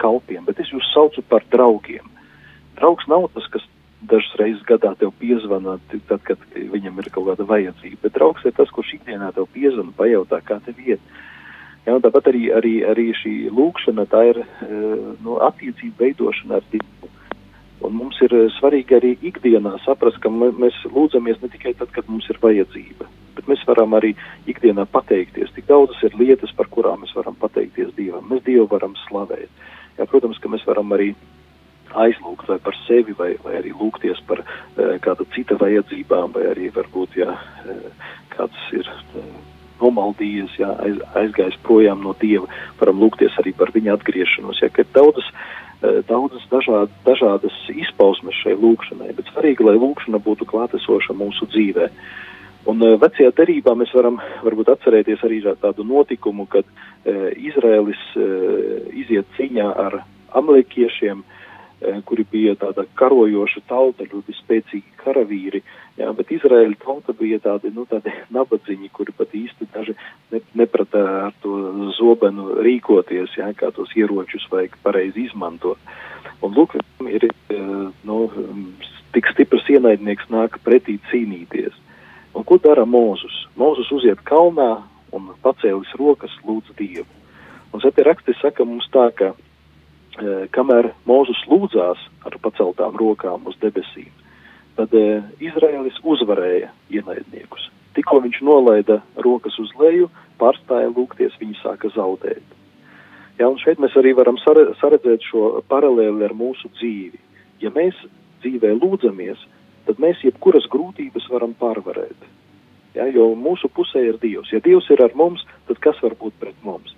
kalpiem, bet es jūs saucu par draugiem. Draugs nav tas, kas dažas reizes gadā tev piezvana, tad, kad viņam ir kaut kāda vajadzība. Bet draugs ir tas, kurš ikdienā tev piezvana, pajautā, kā tev iet. Ja, tāpat arī, arī, arī šī lūkšana, tā ir nu, attiecība veidošana ar Dievu. Un mums ir svarīgi arī ikdienā saprast, ka mēs lūdzamies ne tikai tad, kad mums ir vajadzība, bet mēs varam arī ikdienā pateikties. Tik daudzas ir lietas, par kurām mēs varam pateikties Dievam. Mēs Dievu varam slavēt. Ja, protams, ka mēs varam arī aizlūgt vai par sevi, vai, vai arī lūgties par uh, kāda cita vajadzībām, vai arī varbūt, ja uh, kāds ir uh, nomaldījies, ja aiz, aizgājis projām no Dieva, varam lūgties arī par viņa atgriešanos, ja, ir daudzas, daudzas dažād, dažādas izpausmes šai lūkšanai, bet svarīgi, lai lūkšana būtu klātesoša mūsu dzīvē. Un vecajā derībā mēs varam varbūt atcerēties arī tādu notikumu, kad uh, Izraēlis uh, iziet ciņā ar amalekiešiem, uh, kuri bija tāda karojoša tauta, ļoti spēcīgi karavīri, jā, bet Izraēļa tauta bija tādi, nu, tādi nabadzīņi, kuri pat īsti daži ne, neprata ar to zobenu rīkoties, jā, kā tos ieročus vajag pareizi izmantot. Un lūk, ir, nu, tik stiprs ienaidnieks nāk pretī cīnīties. Un ko dara Mūzus? Mūzus uziet kalnā un pacēlis rokas lūdz Dievu. Un ir raksti saka mums tā, ka kamēr Mūzus lūdzās ar paceltām rokām uz debesīm, tad Izraēlis uzvarēja ienaidniekus. Tikko viņš nolaida rokas uz leju, pārstāja lūgties, viņi sāka zaudēt. Ja, un šeit mēs arī varam saredzēt šo paralēli ar mūsu dzīvi. Ja mēs dzīvē lūdzamies, tad mēs jebkuras grūtības varam pārvarēt. Ja, jo mūsu pusē ir Dievs. Ja Dievs ir ar mums, tad kas var būt pret mums?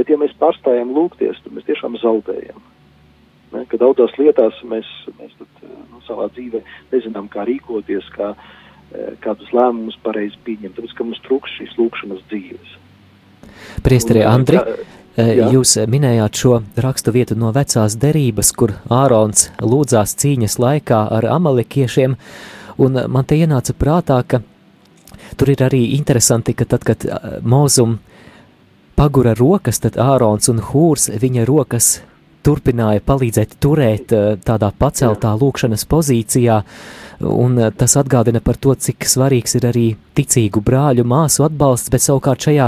Bet, ja mēs pārstājam lūgties, tad mēs tiešām zaudējam. Ne, ka daudzās lietās mēs, mēs tad, nu, savā dzīvē nezinām, kā rīkoties, kā, kādus lēmumus pareizi pieņemt, tāpēc, ka mums trūks šīs lūkšanas dzīves. Priesteri Andri, Jā. Jūs minējāt šo rakstu vietu no vecās derības, kur Ārons lūdzās cīņas laikā ar amalekiešiem, un man te ienāca prātā, ka tur ir arī interesanti, ka tad, kad Mozum pagura rokas, tad Ārons un Hūrs viņa rokas turpināja palīdzēt turēt tādā paceltā lūkšanas pozīcijā, un tas atgādina par to, cik svarīgs ir arī ticīgu brāļu māsu atbalsts, bet savukārt šajā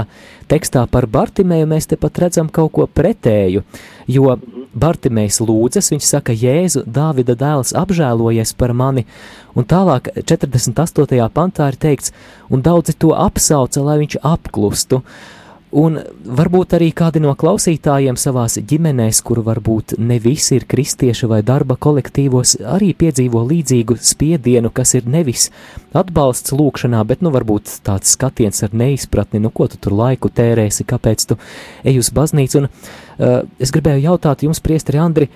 tekstā par Bartimēju mēs tepat redzam kaut ko pretēju, jo Bartimējs lūdzas, viņš saka, Jēzu, Dāvida dēls apžēlojies par mani, un tālāk 48. pantā ir teikts, un daudzi to apsauca, lai viņš apklustu, Un varbūt arī kādi no klausītājiem savās ģimenēs, kur varbūt ne visi ir kristieši vai darba kolektīvos, arī piedzīvo līdzīgu spiedienu, kas ir nevis atbalsts lūkšanā, bet nu varbūt tāds skatiens ar neizpratni, nu ko tu tur laiku tērēsi, kāpēc tu ej uz baznīcu. Un uh, es gribēju jautāt jums, priesteri Andri,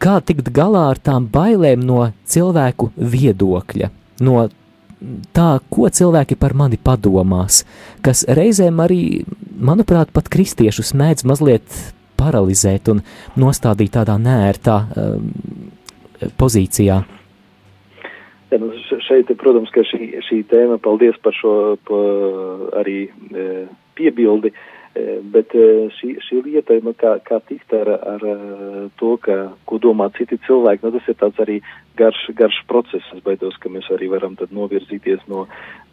kā tikt galā ar tām bailēm no cilvēku viedokļa, no tā, ko cilvēki par mani padomās, kas reizēm arī, manuprāt, pat kristiešus mēdz mazliet paralizēt un nostādīt tādā nērtā um, pozīcijā. Ja, nu šeit, protams, ka šī, šī tēma, paldies par šo pa, arī e, piebildi, e, Bet šī, šī lieta, kā, kā tikt ar, ar to, ka, ko domā citi cilvēki, nu, tas ir tāds arī garš, garš process. Es baidos, ka mēs arī varam tad novirzīties no,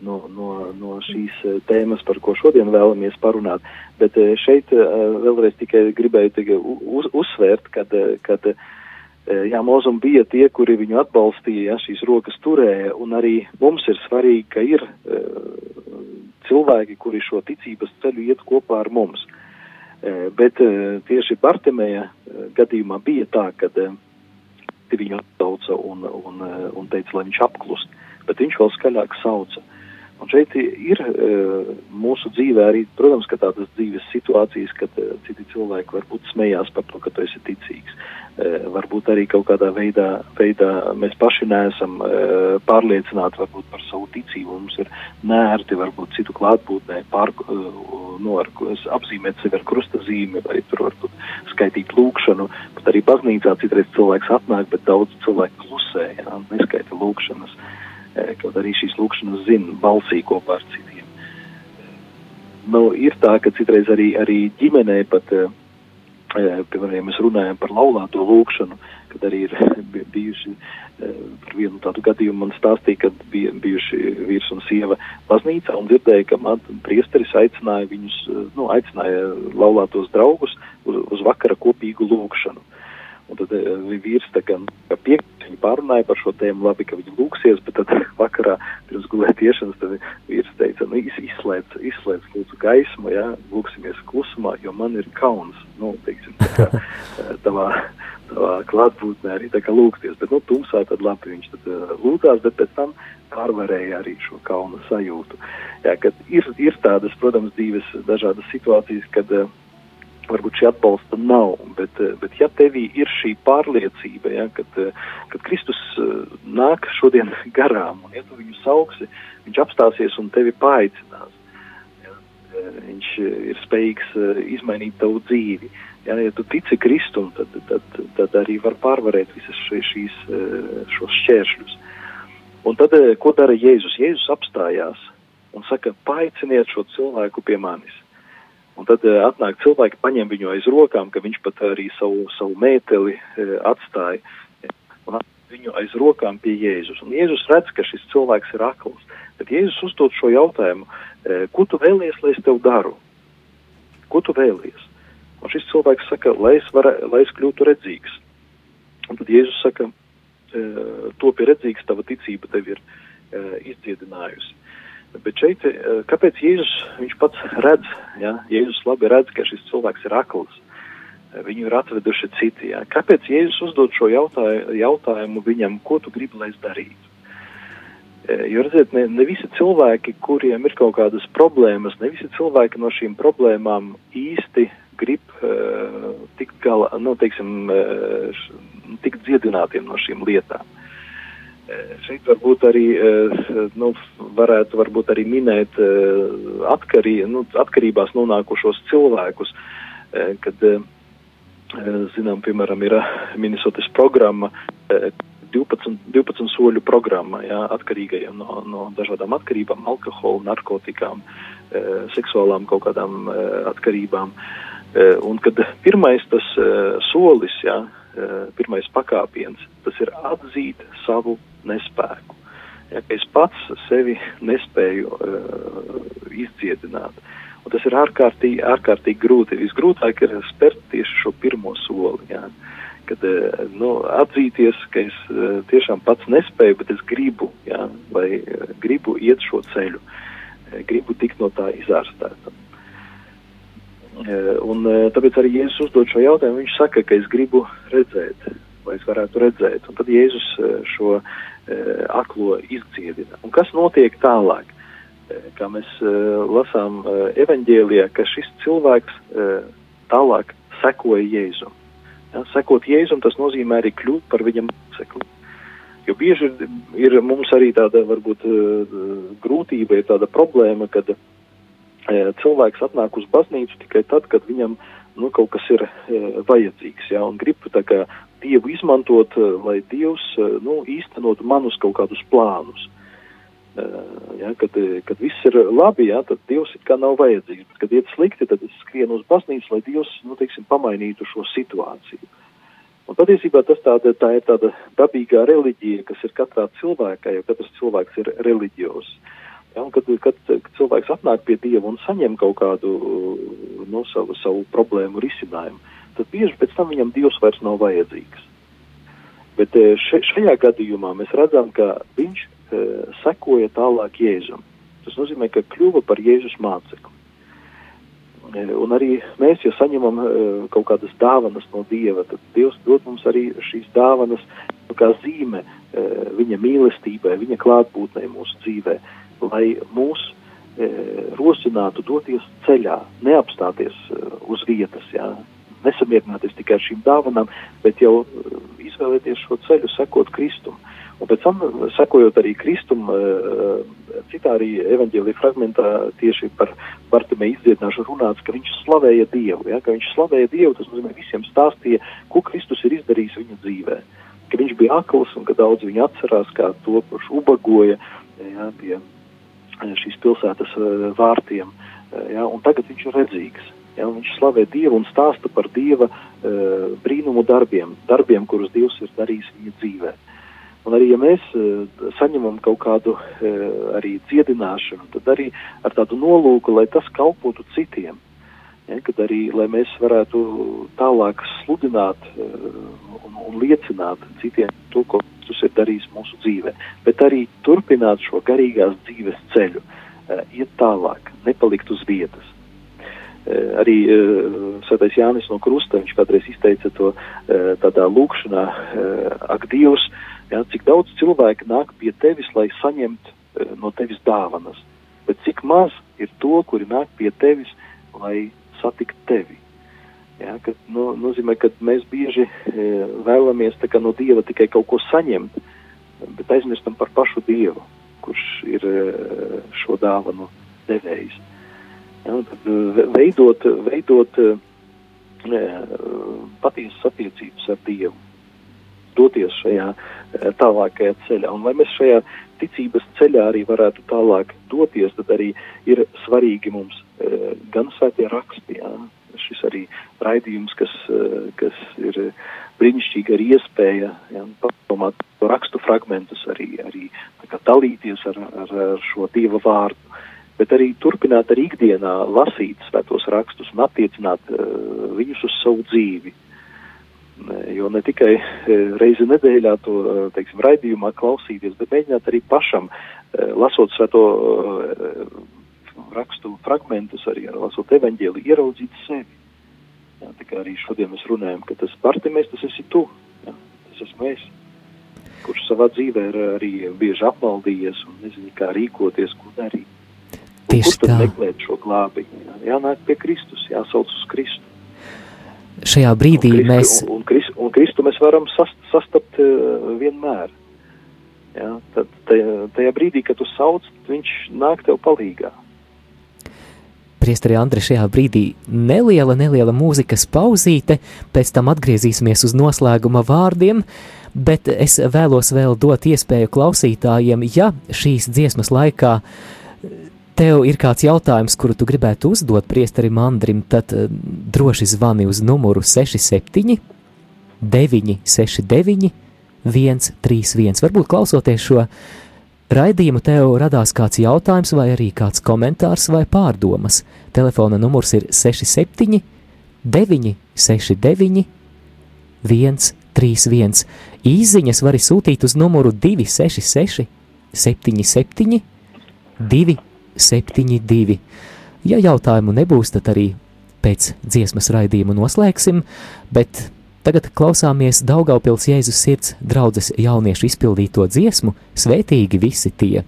no, no, no šīs tēmas, par ko šodien vēlamies parunāt. Bet šeit vēlreiz tikai gribēju tikai uz, uzsvērt, kad, kad jā, Mozum bija tie, kuri viņu atbalstīja, ja, šīs rokas turēja, un arī mums ir svarīgi, ka ir cilvēki, kuri šo ticības ceļu iet kopā ar mums. Bet tieši Bartemēja gadījumā bija tā, ka viņu atsauca un, un, un teica, lai viņš apklust, bet viņš vēl skaļāk sauca. Un šeit ir mūsu dzīvē arī, protams, ka tādas dzīves situācijas, kad citi cilvēki varbūt smējās par to, ka tu esi ticīgs. Varbūt arī kaut kādā veidā, veidā mēs paši neesam pārliecināti varbūt par savu ticību. Mums ir nērti varbūt citu klātbūtnē pār, nu, ar, apzīmēt sevi ar krustazīmi vai tur varbūt skaitīt lūkšanu. Pat arī baznīcā citreiz cilvēks atnāk, bet daudz cilvēku klusē, jā, neskaita lūkšanas. Kaut arī šīs lūkšanas zina balsī kopā ar citiem. Nu, ir tā, ka citreiz arī, arī ģimenē pat uh, piemēram, ja mēs runājam par laulāto lūkšanu, kad arī ir bijuši par vienu tādu gadījumu man stāstīja, kad bija bijuši vīrs un sieva baznīcā un dzirdēja, ka man priesteris aicināja viņus, nu, aicināja laulātos draugus uz, uz vakara kopīgu lūkšanu. Un tad vīrs tā kā piekrīt, viņi pārunāja par šo tēmu, labi, ka viņi lūksies, bet tad vakarā pirms gulēt iešanas, tad vīrs teica, nu, izslēdz, izslēdz lūdzu gaismu, jā, lūksimies klusumā, jo man ir kauns, nu, teiksim, tā kā tavā, tavā klātbūtnē arī tā kā lūgsties, bet, nu, tumsā tad labi viņš tad uh, lūdzās, bet pēc tam pārvarēja arī šo kauna sajūtu. Jā, kad ir, ir tādas, protams, dzīves dažādas situācijas, kad uh, varbūt šī atbalsta nav, bet, bet ja tevī ir šī pārliecība, ja, kad, kad Kristus nāk šodien garām, un ja tu viņu sauksi, viņš apstāsies un tevi paaicinās. Ja, viņš ir spējīgs izmainīt tavu dzīvi. Ja, ja tu tici Kristum, tad, tad, tad arī var pārvarēt visas šīs, šos šķēršļus. Un tad, ko dara Jēzus? Jēzus apstājās un saka, paaiciniet šo cilvēku pie manis. Un tad uh, atnāk cilvēki, paņem viņu aiz rokām, ka viņš pat arī savu, savu mēteli uh, atstāja. Un viņu aiz rokām pie Jēzus. Un Jēzus redz, ka šis cilvēks ir akls. Bet Jēzus uzdod šo jautājumu, uh, ko tu vēlies, lai es tev daru? Ko tu vēlies? Un šis cilvēks saka, lai es, var, lai es kļūtu redzīgs. Un tad Jēzus saka, uh, topi redzīgs, tava ticība tev ir izdziedinājusi. Bet šeit, kāpēc Jēzus viņš pats redz, ja, Jēzus labi redz, ka šis cilvēks ir akls, viņu ir atveduši citi, ja. kāpēc Jēzus uzdod šo jautājumu, jautājumu viņam, ko tu gribi, lai es darītu? Jo, redziet, ne, ne visi cilvēki, kuriem ir kaut kādas problēmas, ne visi cilvēki no šīm problēmām īsti grib uh, tikt galā, nu, teiksim, uh, tikt dziedinātiem no šīm lietām. Šeit varbūt arī, nu, varētu varbūt arī minēt atkarī, nu, atkarībās nonākušos cilvēkus, kad, zinām, piemēram, ir Minnesotas programma, 12, 12 soļu programma, jā, atkarīgajiem no, no dažādām atkarībām, alkohola, narkotikām, seksuālām kaut kādām atkarībām. Un kad pirmais tas solis, jā, pirmais pakāpiens, tas ir atzīt savu nespēku. Ja, es pats sevi nespēju uh, izdziedināt. Un tas ir ārkārtīgi, ārkārtīgi grūti. Visgrūtāk ir spērt tieši šo pirmo soli. Ja, kad uh, nu, atzīties, ka es uh, tiešām pats nespēju, bet es gribu, ja, vai gribu iet šo ceļu, gribu tikt no tā izārstēta. Uh, un uh, tāpēc arī Jēzus uzdod šo jautājumu. Viņš saka, ka es gribu redzēt, vai es varētu redzēt. Un tad Jēzus uh, šo aklo izdziedina. Un kas notiek tālāk? Kā mēs lasām evaņģēlijā, ka šis cilvēks tālāk sekoja Jēzum. Ja, sekot Jēzum, tas nozīmē arī kļūt par viņa mācekli. Jo bieži ir, ir mums arī tāda, varbūt, grūtība, ir tāda problēma, kad cilvēks atnāk uz baznīcu tikai tad, kad viņam nu, kaut kas ir vajadzīgs, ja, un grib tā kā Dievu izmantot, eh, lai Dievs nu, īstenotu manus kaut kādus plānus. Ja, kad, kad viss ir labi, ja, tad Dievs it kā nav vajadzīgs, bet kad iet slikti, tad es skrienu uz baznīcu, lai Dievs, nu, teiksim, pamainītu šo situāciju. Un patiesībā tas tāda, tā ir tāda dabīgā reliģija, kas ir katrā cilvēkā, jo katrs cilvēks ir reliģijos. Ja, kad, kad, kad cilvēks atnāk pie Dieva un saņem kaut kādu no, savu, savu problēmu risinājumu, tad bieži pēc tam viņam Dievs vairs nav vajadzīgs. Bet eh, še, šajā gadījumā mēs redzam, ka viņš e, sekoja tālāk Jēzum. Tas nozīmē, ka kļuva par Jēzus mācekli. E, un arī mēs, ja saņemam e, kaut kādas dāvanas no Dieva, tad Dievs dod mums arī šīs dāvanas kā zīme viņa mīlestībai, viņa klātbūtnei mūsu dzīvē, lai mūs e, rosinātu doties ceļā, neapstāties e, uz vietas, jā, nesamierināties tikai ar šīm dāvanām, bet jau uh, izvēlēties šo ceļu, sekot Kristum. Un pēc tam, sekojot arī Kristum, uh, citā arī evaņģēlī fragmentā tieši par Bartimē izdziedināšanu runāts, ka viņš slavēja Dievu. Ja? Ka viņš slavēja Dievu, tas nozīmē visiem stāstīja, ko Kristus ir izdarījis viņa dzīvē. Ka viņš bija akls un ka daudz viņu atcerās kā to, kurš ubagoja ja, pie šīs pilsētas uh, vārtiem. Ja? Un tagad viņš ir redzīgs. Ja, viņš slavē Dievu un stāsta par Dieva uh, brīnumu darbiem, darbiem, kurus Dievs ir darījis viņa dzīvē. Un arī, ja mēs uh, saņemam kaut kādu uh, arī dziedināšanu, tad arī ar tādu nolūku, lai tas kalpotu citiem. Ja, kad arī, mēs varētu tālāk sludināt uh, un, un liecināt citiem to, ko Kristus ir darījis mūsu dzīvē, bet arī turpināt šo garīgās dzīves ceļu, uh, iet tālāk, nepalikt uz vietas. Eh, arī eh, Svētais Jānis no Krusta, viņš kādreiz izteica to eh, tādā lūkšanā, ak, Dievs, jā, cik daudz cilvēku nāk pie tevis, lai saņemt no tevis dāvanas, bet cik maz ir to, kuri nāk pie tevis, lai satikt tevi. Jā, ka, nu, nozīmē, ka mēs bieži e, vēlamies kā, no Dieva tikai kaut ko saņemt, bet aizmirstam par pašu Dievu, kurš ir e, šo dāvanu devējs. Ja, tad, eh, veidot, veidot eh, patiesas attiecības ar Dievu, doties šajā eh, tālākajā ceļā. Un lai mēs šajā ticības ceļā arī varētu tālāk doties, tad arī ir svarīgi mums gan svētie raksti, jā, šis arī raidījums, kas, kas ir brīnišķīgi ar iespēja ja, padomāt rakstu fragmentus, arī, arī dalīties ar, ar, ar šo Dieva vārdu bet arī turpināt arī ikdienā lasīt svētos rakstus un attiecināt uh, viņus uz savu dzīvi. Jo ne tikai uh, reizi nedēļā to, uh, teiksim, raidījumā klausīties, bet mēģināt arī pašam, lasot svēto rakstu fragmentus, arī lasot evaņģēli, ieraudzīt sevi. Jā, tā kā arī šodien mēs runājam, ka tas partimēs, tas esi tu, jā, tas esmu es, kurš savā dzīvē ir arī bieži apmaldījies un nezinu, kā rīkoties, ko darīt. Tieši kur tā. meklēt šo glābiņu? Jā, jānāk pie Kristus, jāsauc uz Kristu. Šajā brīdī un Kristu, mēs. Un, un, Kristu, un Kristu mēs varam sast, sastapt uh, vienmēr. Jā, tad tajā, tajā brīdī, kad tu sauc, viņš nāk tev palīgā. priesteri Andri, šajā brīdī neliela, neliela mūzikas pauzīte, pēc tam atgriezīsimies uz noslēguma vārdiem, bet es vēlos vēl dot iespēju klausītājiem, ja šīs dziesmas laikā tev ir kāds jautājums, kuru tu gribētu uzdot priesterim Andrim, tad uh, droši zvani uz numuru 67 969 131. Varbūt klausoties šo raidījumu, tev radās kāds jautājums, vai arī kāds komentārs vai pārdomas. Telefona numurs ir 67 969 131. Īziņas var sūtīt uz numuru 266 77 272. Ja jautājumu nebūs, tad arī pēc dziesmas raidījumu noslēgsim, bet Tagad klausāmies Daugaupils Jēzus sirds draudzes jauniešu izpildīto dziesmu Svētīgi visi tie!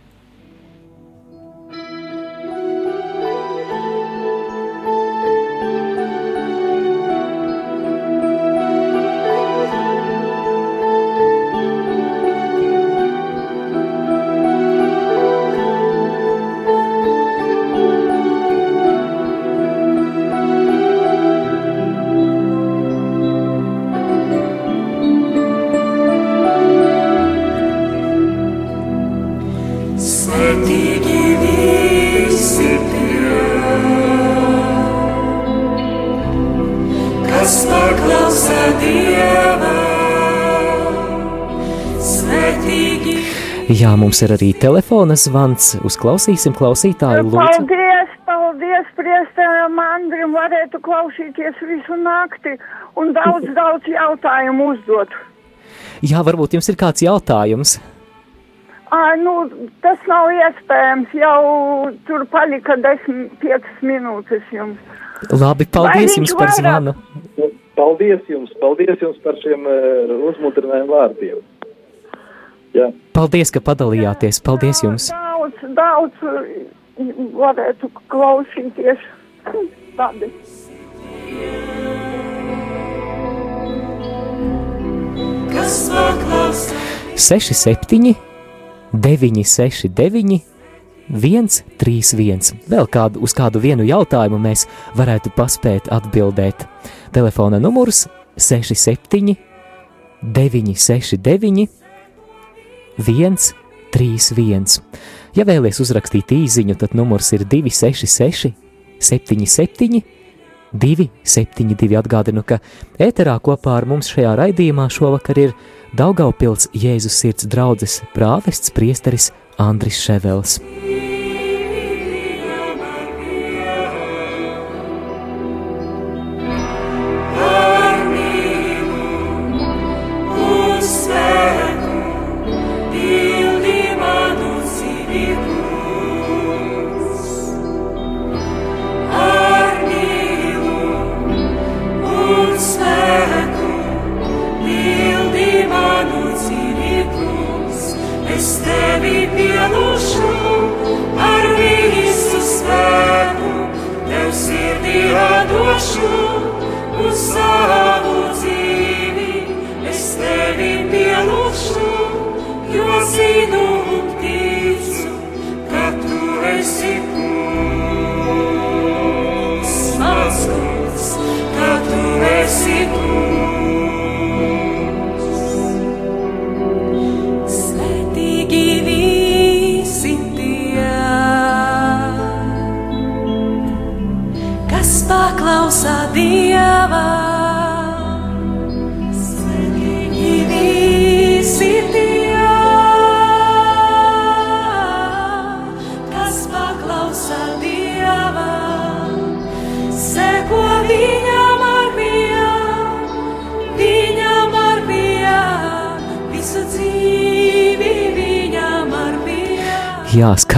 Mums ir arī telefona zvans. Uzklausīsim klausītāju lūdzu. Paldies, paldies, priesteram Andrim, varētu klausīties visu nakti un daudz, daudz jautājumu uzdot. Jā, varbūt jums ir kāds jautājums. Ā, nu, tas nav iespējams, jau tur palika 10-5 minūtes jums. Labi, paldies jums par vairāk- zvanu. Paldies jums, paldies jums par šiem uh, uzmundrinājumu vārdiem. Paldies, ka padalījāties. Paldies jums. Daudz, daudz varētu klausīties. Tādi. kas paklausa 67, 969, 131. Vēl kādu, uz kādu vienu jautājumu mēs varētu paspēt atbildēt. Telefona numurs 67, 969, 131. Ja vēlaties uzrakstīt īsiņu, tad numurs ir 266, 77, 272. Atgādinu, ka ēterā kopā ar mums šajā raidījumā šovakar ir Daugaupils Jēzus sirds draudzes prāvests priesteris Andris Ševels.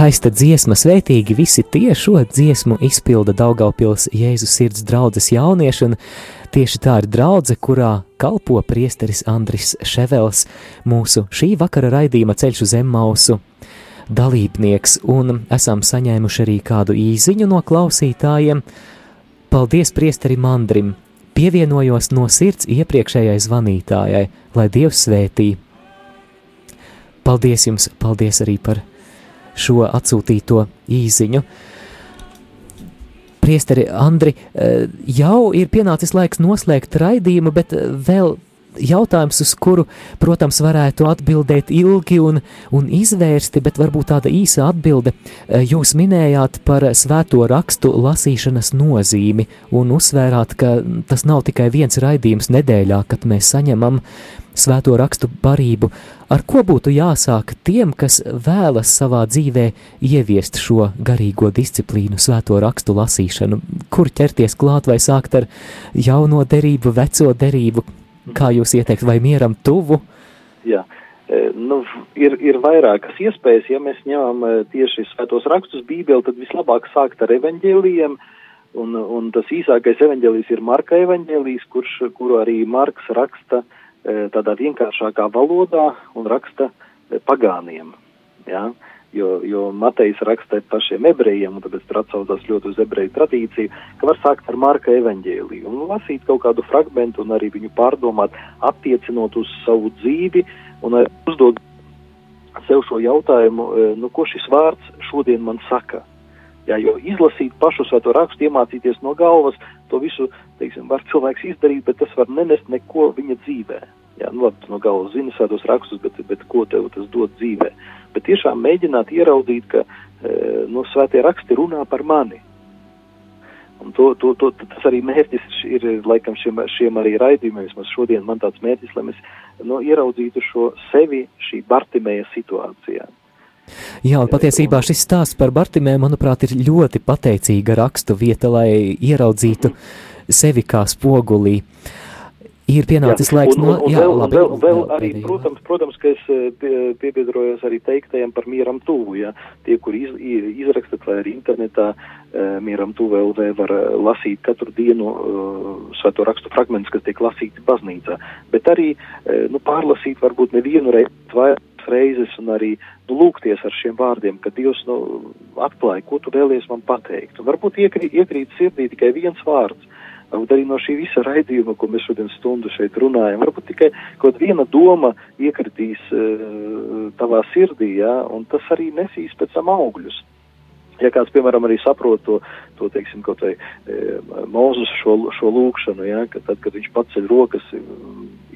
Skaista dziesma, svētīgi visi tie šo dziesmu izpilda Daugaupils Jēzus sirds draudzes jaunieši, un tieši tā ir draudze, kurā kalpo priesteris Andris Ševels, mūsu šī vakara raidījuma ceļš uz Emmausu dalībnieks, un esam saņēmuši arī kādu īziņu no klausītājiem. Paldies priesterim Andrim! Pievienojos no sirds iepriekšējai zvanītājai, lai Dievs svētī. Paldies jums, paldies arī par šo atsūtīto īziņu. Priesteri Andri, eh, jau ir pienācis laiks noslēgt raidījumu, bet eh, vēl jautājums, uz kuru, protams, varētu atbildēt ilgi un, un izvērsti, bet varbūt tāda īsa atbilde. Eh, jūs minējāt par svēto rakstu lasīšanas nozīmi un uzsvērāt, ka tas nav tikai viens raidījums nedēļā, kad mēs saņemam svēto rakstu barību. Ar ko būtu jāsāk tiem, kas vēlas savā dzīvē ieviest šo garīgo disciplīnu, svēto rakstu lasīšanu? Kur ķerties klāt vai sākt ar jauno derību, veco derību? Kā jūs ieteikt, vai mieram tuvu? Jā. E, Nu, ir, ir vairākas iespējas, ja mēs ņemam e, tieši svētos rakstus, Bībeli, tad vislabāk sākt ar evaņģēlijiem, un, un tas īsākais evaņģēlijs ir Marka evaņģēlijs, kurš, kuru arī Marks raksta e, tādā vienkāršākā valodā un raksta e, pagāniem. Ja? Jo, jo Matejs raksta pašiem ebrejiem, un tāpēc tur atsaucās ļoti uz ebreju tradīciju, ka var sākt ar Marka evaņģēliju un lasīt kaut kādu fragmentu un arī viņu pārdomāt, attiecinot uz savu dzīvi un uzdot sev šo jautājumu, e, nu, ko šis vārds šodien man saka. Jā, jo izlasīt pašu svēto rakstu, iemācīties no galvas, to visu, teiksim, var cilvēks izdarīt, bet tas var nenest neko viņa dzīvē. Jā, nu labi, no galvas zini svētos rakstus, bet, bet ko tev tas dod dzīvē? Bet tiešām mēģināt ieraudzīt, ka e, no svētie raksti runā par mani. Un to, to, to, tas arī mērķis ir, laikam, šiem, šiem arī raidījumiem. Vismaz šodien man tāds mērķis, lai mēs nu, ieraudzītu šo sevi šī Bartimēja situācijā. Jā, un patiesībā šis stāsts par Bartimē, manuprāt, ir ļoti pateicīga rakstu vieta, lai ieraudzītu sevi kā spogulī. Ir pienācis Jā, laiks un, un, un Jā, vēl, labi, vēl, vēl arī, pēdējā. protams, protams, ka es eh, pie- piebiedrojos arī teiktajam par mieram tuvu, ja tie, kur iz, izrakstat vai arī internetā eh, mieram tuvu LV var eh, lasīt katru dienu uh, svēto rakstu fragmentus, kas tiek lasīti baznīcā, bet arī, nu, pārlasīt varbūt nevienu reizi, vairākas reizes un arī, nu, lūgties ar šiem vārdiem, ka Dievs, nu, atklāja, ko tu vēlies man pateikt. Un varbūt iekrīt, iekrīt sirdī tikai viens vārds. Varbūt arī no šī visa raidījuma, ko mēs šodien stundu šeit runājam, varbūt tikai kaut viena doma iekritīs uh, tavā sirdī, jā, un tas arī nesīs pēc tam augļus. Ja kāds, piemēram, arī saprot to, to teiksim, kaut vai e, Mūzus šo, šo lūkšanu, ja, ka tad, kad viņš paceļ rokas, e,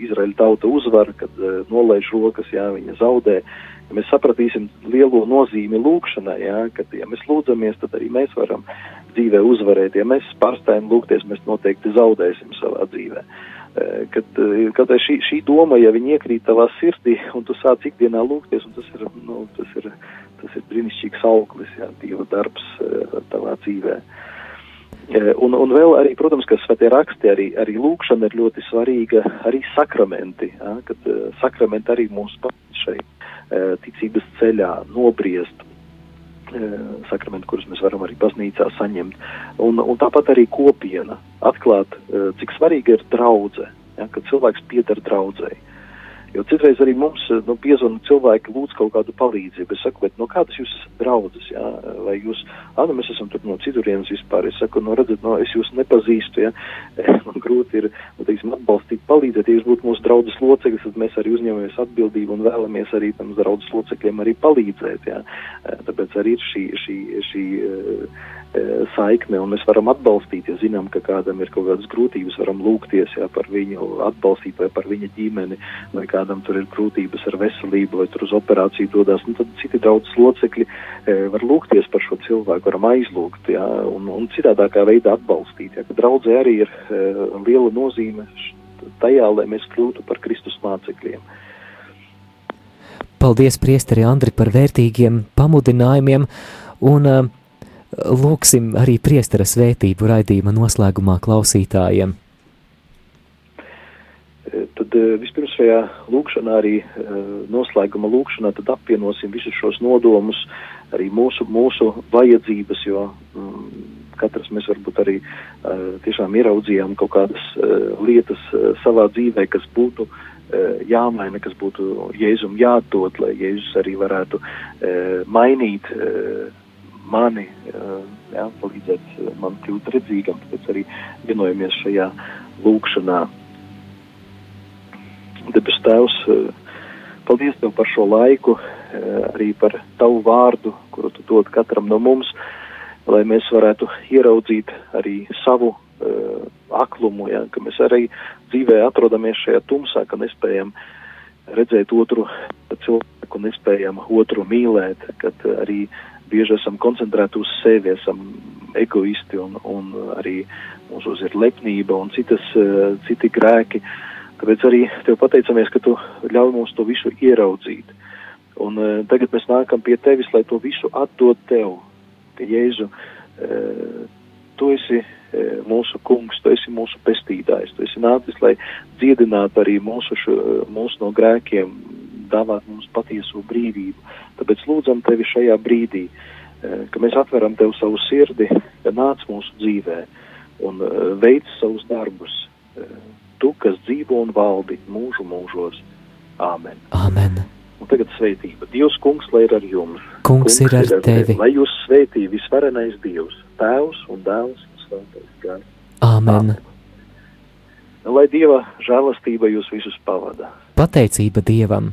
Izraēļa tauta uzvar, kad e, nolaiž rokas, ja, viņa zaudē, ja mēs sapratīsim lielo nozīmi lūkšanai, ja, kad, ja mēs lūdzamies, tad arī mēs varam dzīvē uzvarēt. Ja mēs pārstājam lūgties, mēs noteikti zaudēsim savā dzīvē. E, Kad, e, kad šī, šī doma, ja viņa iekrīt tavā sirdī, un tu sāc ikdienā lūgties, un tas ir, nu, tas ir, tas ir brīnišķīgs auglis, jā, Dieva darbs e, tavā dzīvē. Un, un vēl arī, protams, ka svētie raksti, arī, arī lūkšana ir ļoti svarīga, arī sakramenti, ja, kad sakramenti arī palīdz šai ticības ceļā nobriest uh, sakramenti, kurus mēs varam arī baznīcā saņemt. Un, un tāpat arī kopiena, atklāt, uh, cik svarīga ir draudze, ja, kad cilvēks pieder draudzēji. Jo citreiz arī mums nu, piezvana cilvēki lūdz kaut kādu palīdzību. Es saku, no kādas jūs esat draudzes, jā? vai jūs, ah, nu mēs esam tur no citurienes vispār. Es saku, no redzat, no es jūs nepazīstu, jā. Man grūti ir, nu, teiksim, atbalstīt, palīdzēt. Ja jūs būtu mūsu draudzes loceklis, tad mēs arī uzņemamies atbildību un vēlamies arī tam draudzes locekļiem arī palīdzēt, jā. Tāpēc arī ir šī, šī, šī uh, saikne, un mēs varam atbalstīt, ja zinām, ka kādam ir kaut kādas grūtības, varam lūgties jā, par viņu, atbalstīt vai par viņa ģimeni, vai kādam tur ir grūtības ar veselību, vai tur uz operāciju dodas, nu tad citi draudzes locekļi e, var lūgties par šo cilvēku, varam aizlūgt, jā, un, un citādākā veidā atbalstīt, jā, ka draudzē arī ir e, liela nozīme tajā, lai mēs kļūtu par Kristus mācekļiem. Paldies, priesteri Andri, par vērtīgiem pamudinājumiem, un uh, lūksim arī priestera svētību raidījuma noslēgumā klausītājiem. Tad vispirms šajā lūkšanā, arī noslēguma lūkšanā, tad apvienosim visus šos nodomus, arī mūsu, mūsu vajadzības, jo mm, katrs mēs varbūt arī tiešām ieraudzījām kaut kādas lietas savā dzīvē, kas būtu jāmaina, kas būtu Jēzum jādod, lai Jēzus arī varētu mainīt mani, jā, palīdzēt man kļūt redzīgam, tāpēc arī vienojamies šajā lūkšanā. Debes Tēvs, paldies Tev par šo laiku, arī par Tavu vārdu, kuru Tu dod katram no mums. lai mēs varētu ieraudzīt arī savu uh, aklumu, ja, ka mēs arī dzīvē atrodamies šajā tumsā, ka nespējam redzēt otru cilvēku, nespējam otru mīlēt, kad arī bieži esam koncentrēti uz sevi, esam egoisti un, un arī mūsos ir lepnība un citas, uh, citi grēki. Tāpēc arī tev pateicamies, ka tu ļauj mums to visu ieraudzīt. Un uh, tagad mēs nākam pie tevis, lai to visu atdod tev, ka Jēzu, uh, tu esi mūsu kungs, tu esi mūsu pestītājs, tu esi nācis, lai dziedinātu arī mūsu, šo, mūsu no grēkiem, dāvāt mums patieso brīvību. Tāpēc lūdzam tevi šajā brīdī, uh, ka mēs atveram tev savu sirdi, ka nāc mūsu dzīvē un uh, veic savus darbus. Uh, tu, kas dzīvo un valdi mūžu mūžos. Āmen. Āmen. Un tagad sveitība. Dievs, kungs, lai ir ar jums. Kungs ir ar tevi. Lai jūs sveitī visvarenais Dievs, Tēvs un Dēls un Svētais Gars. Āmen. Un Lai Dieva žēlastība jūs visus pavada. Pateicība Dievam.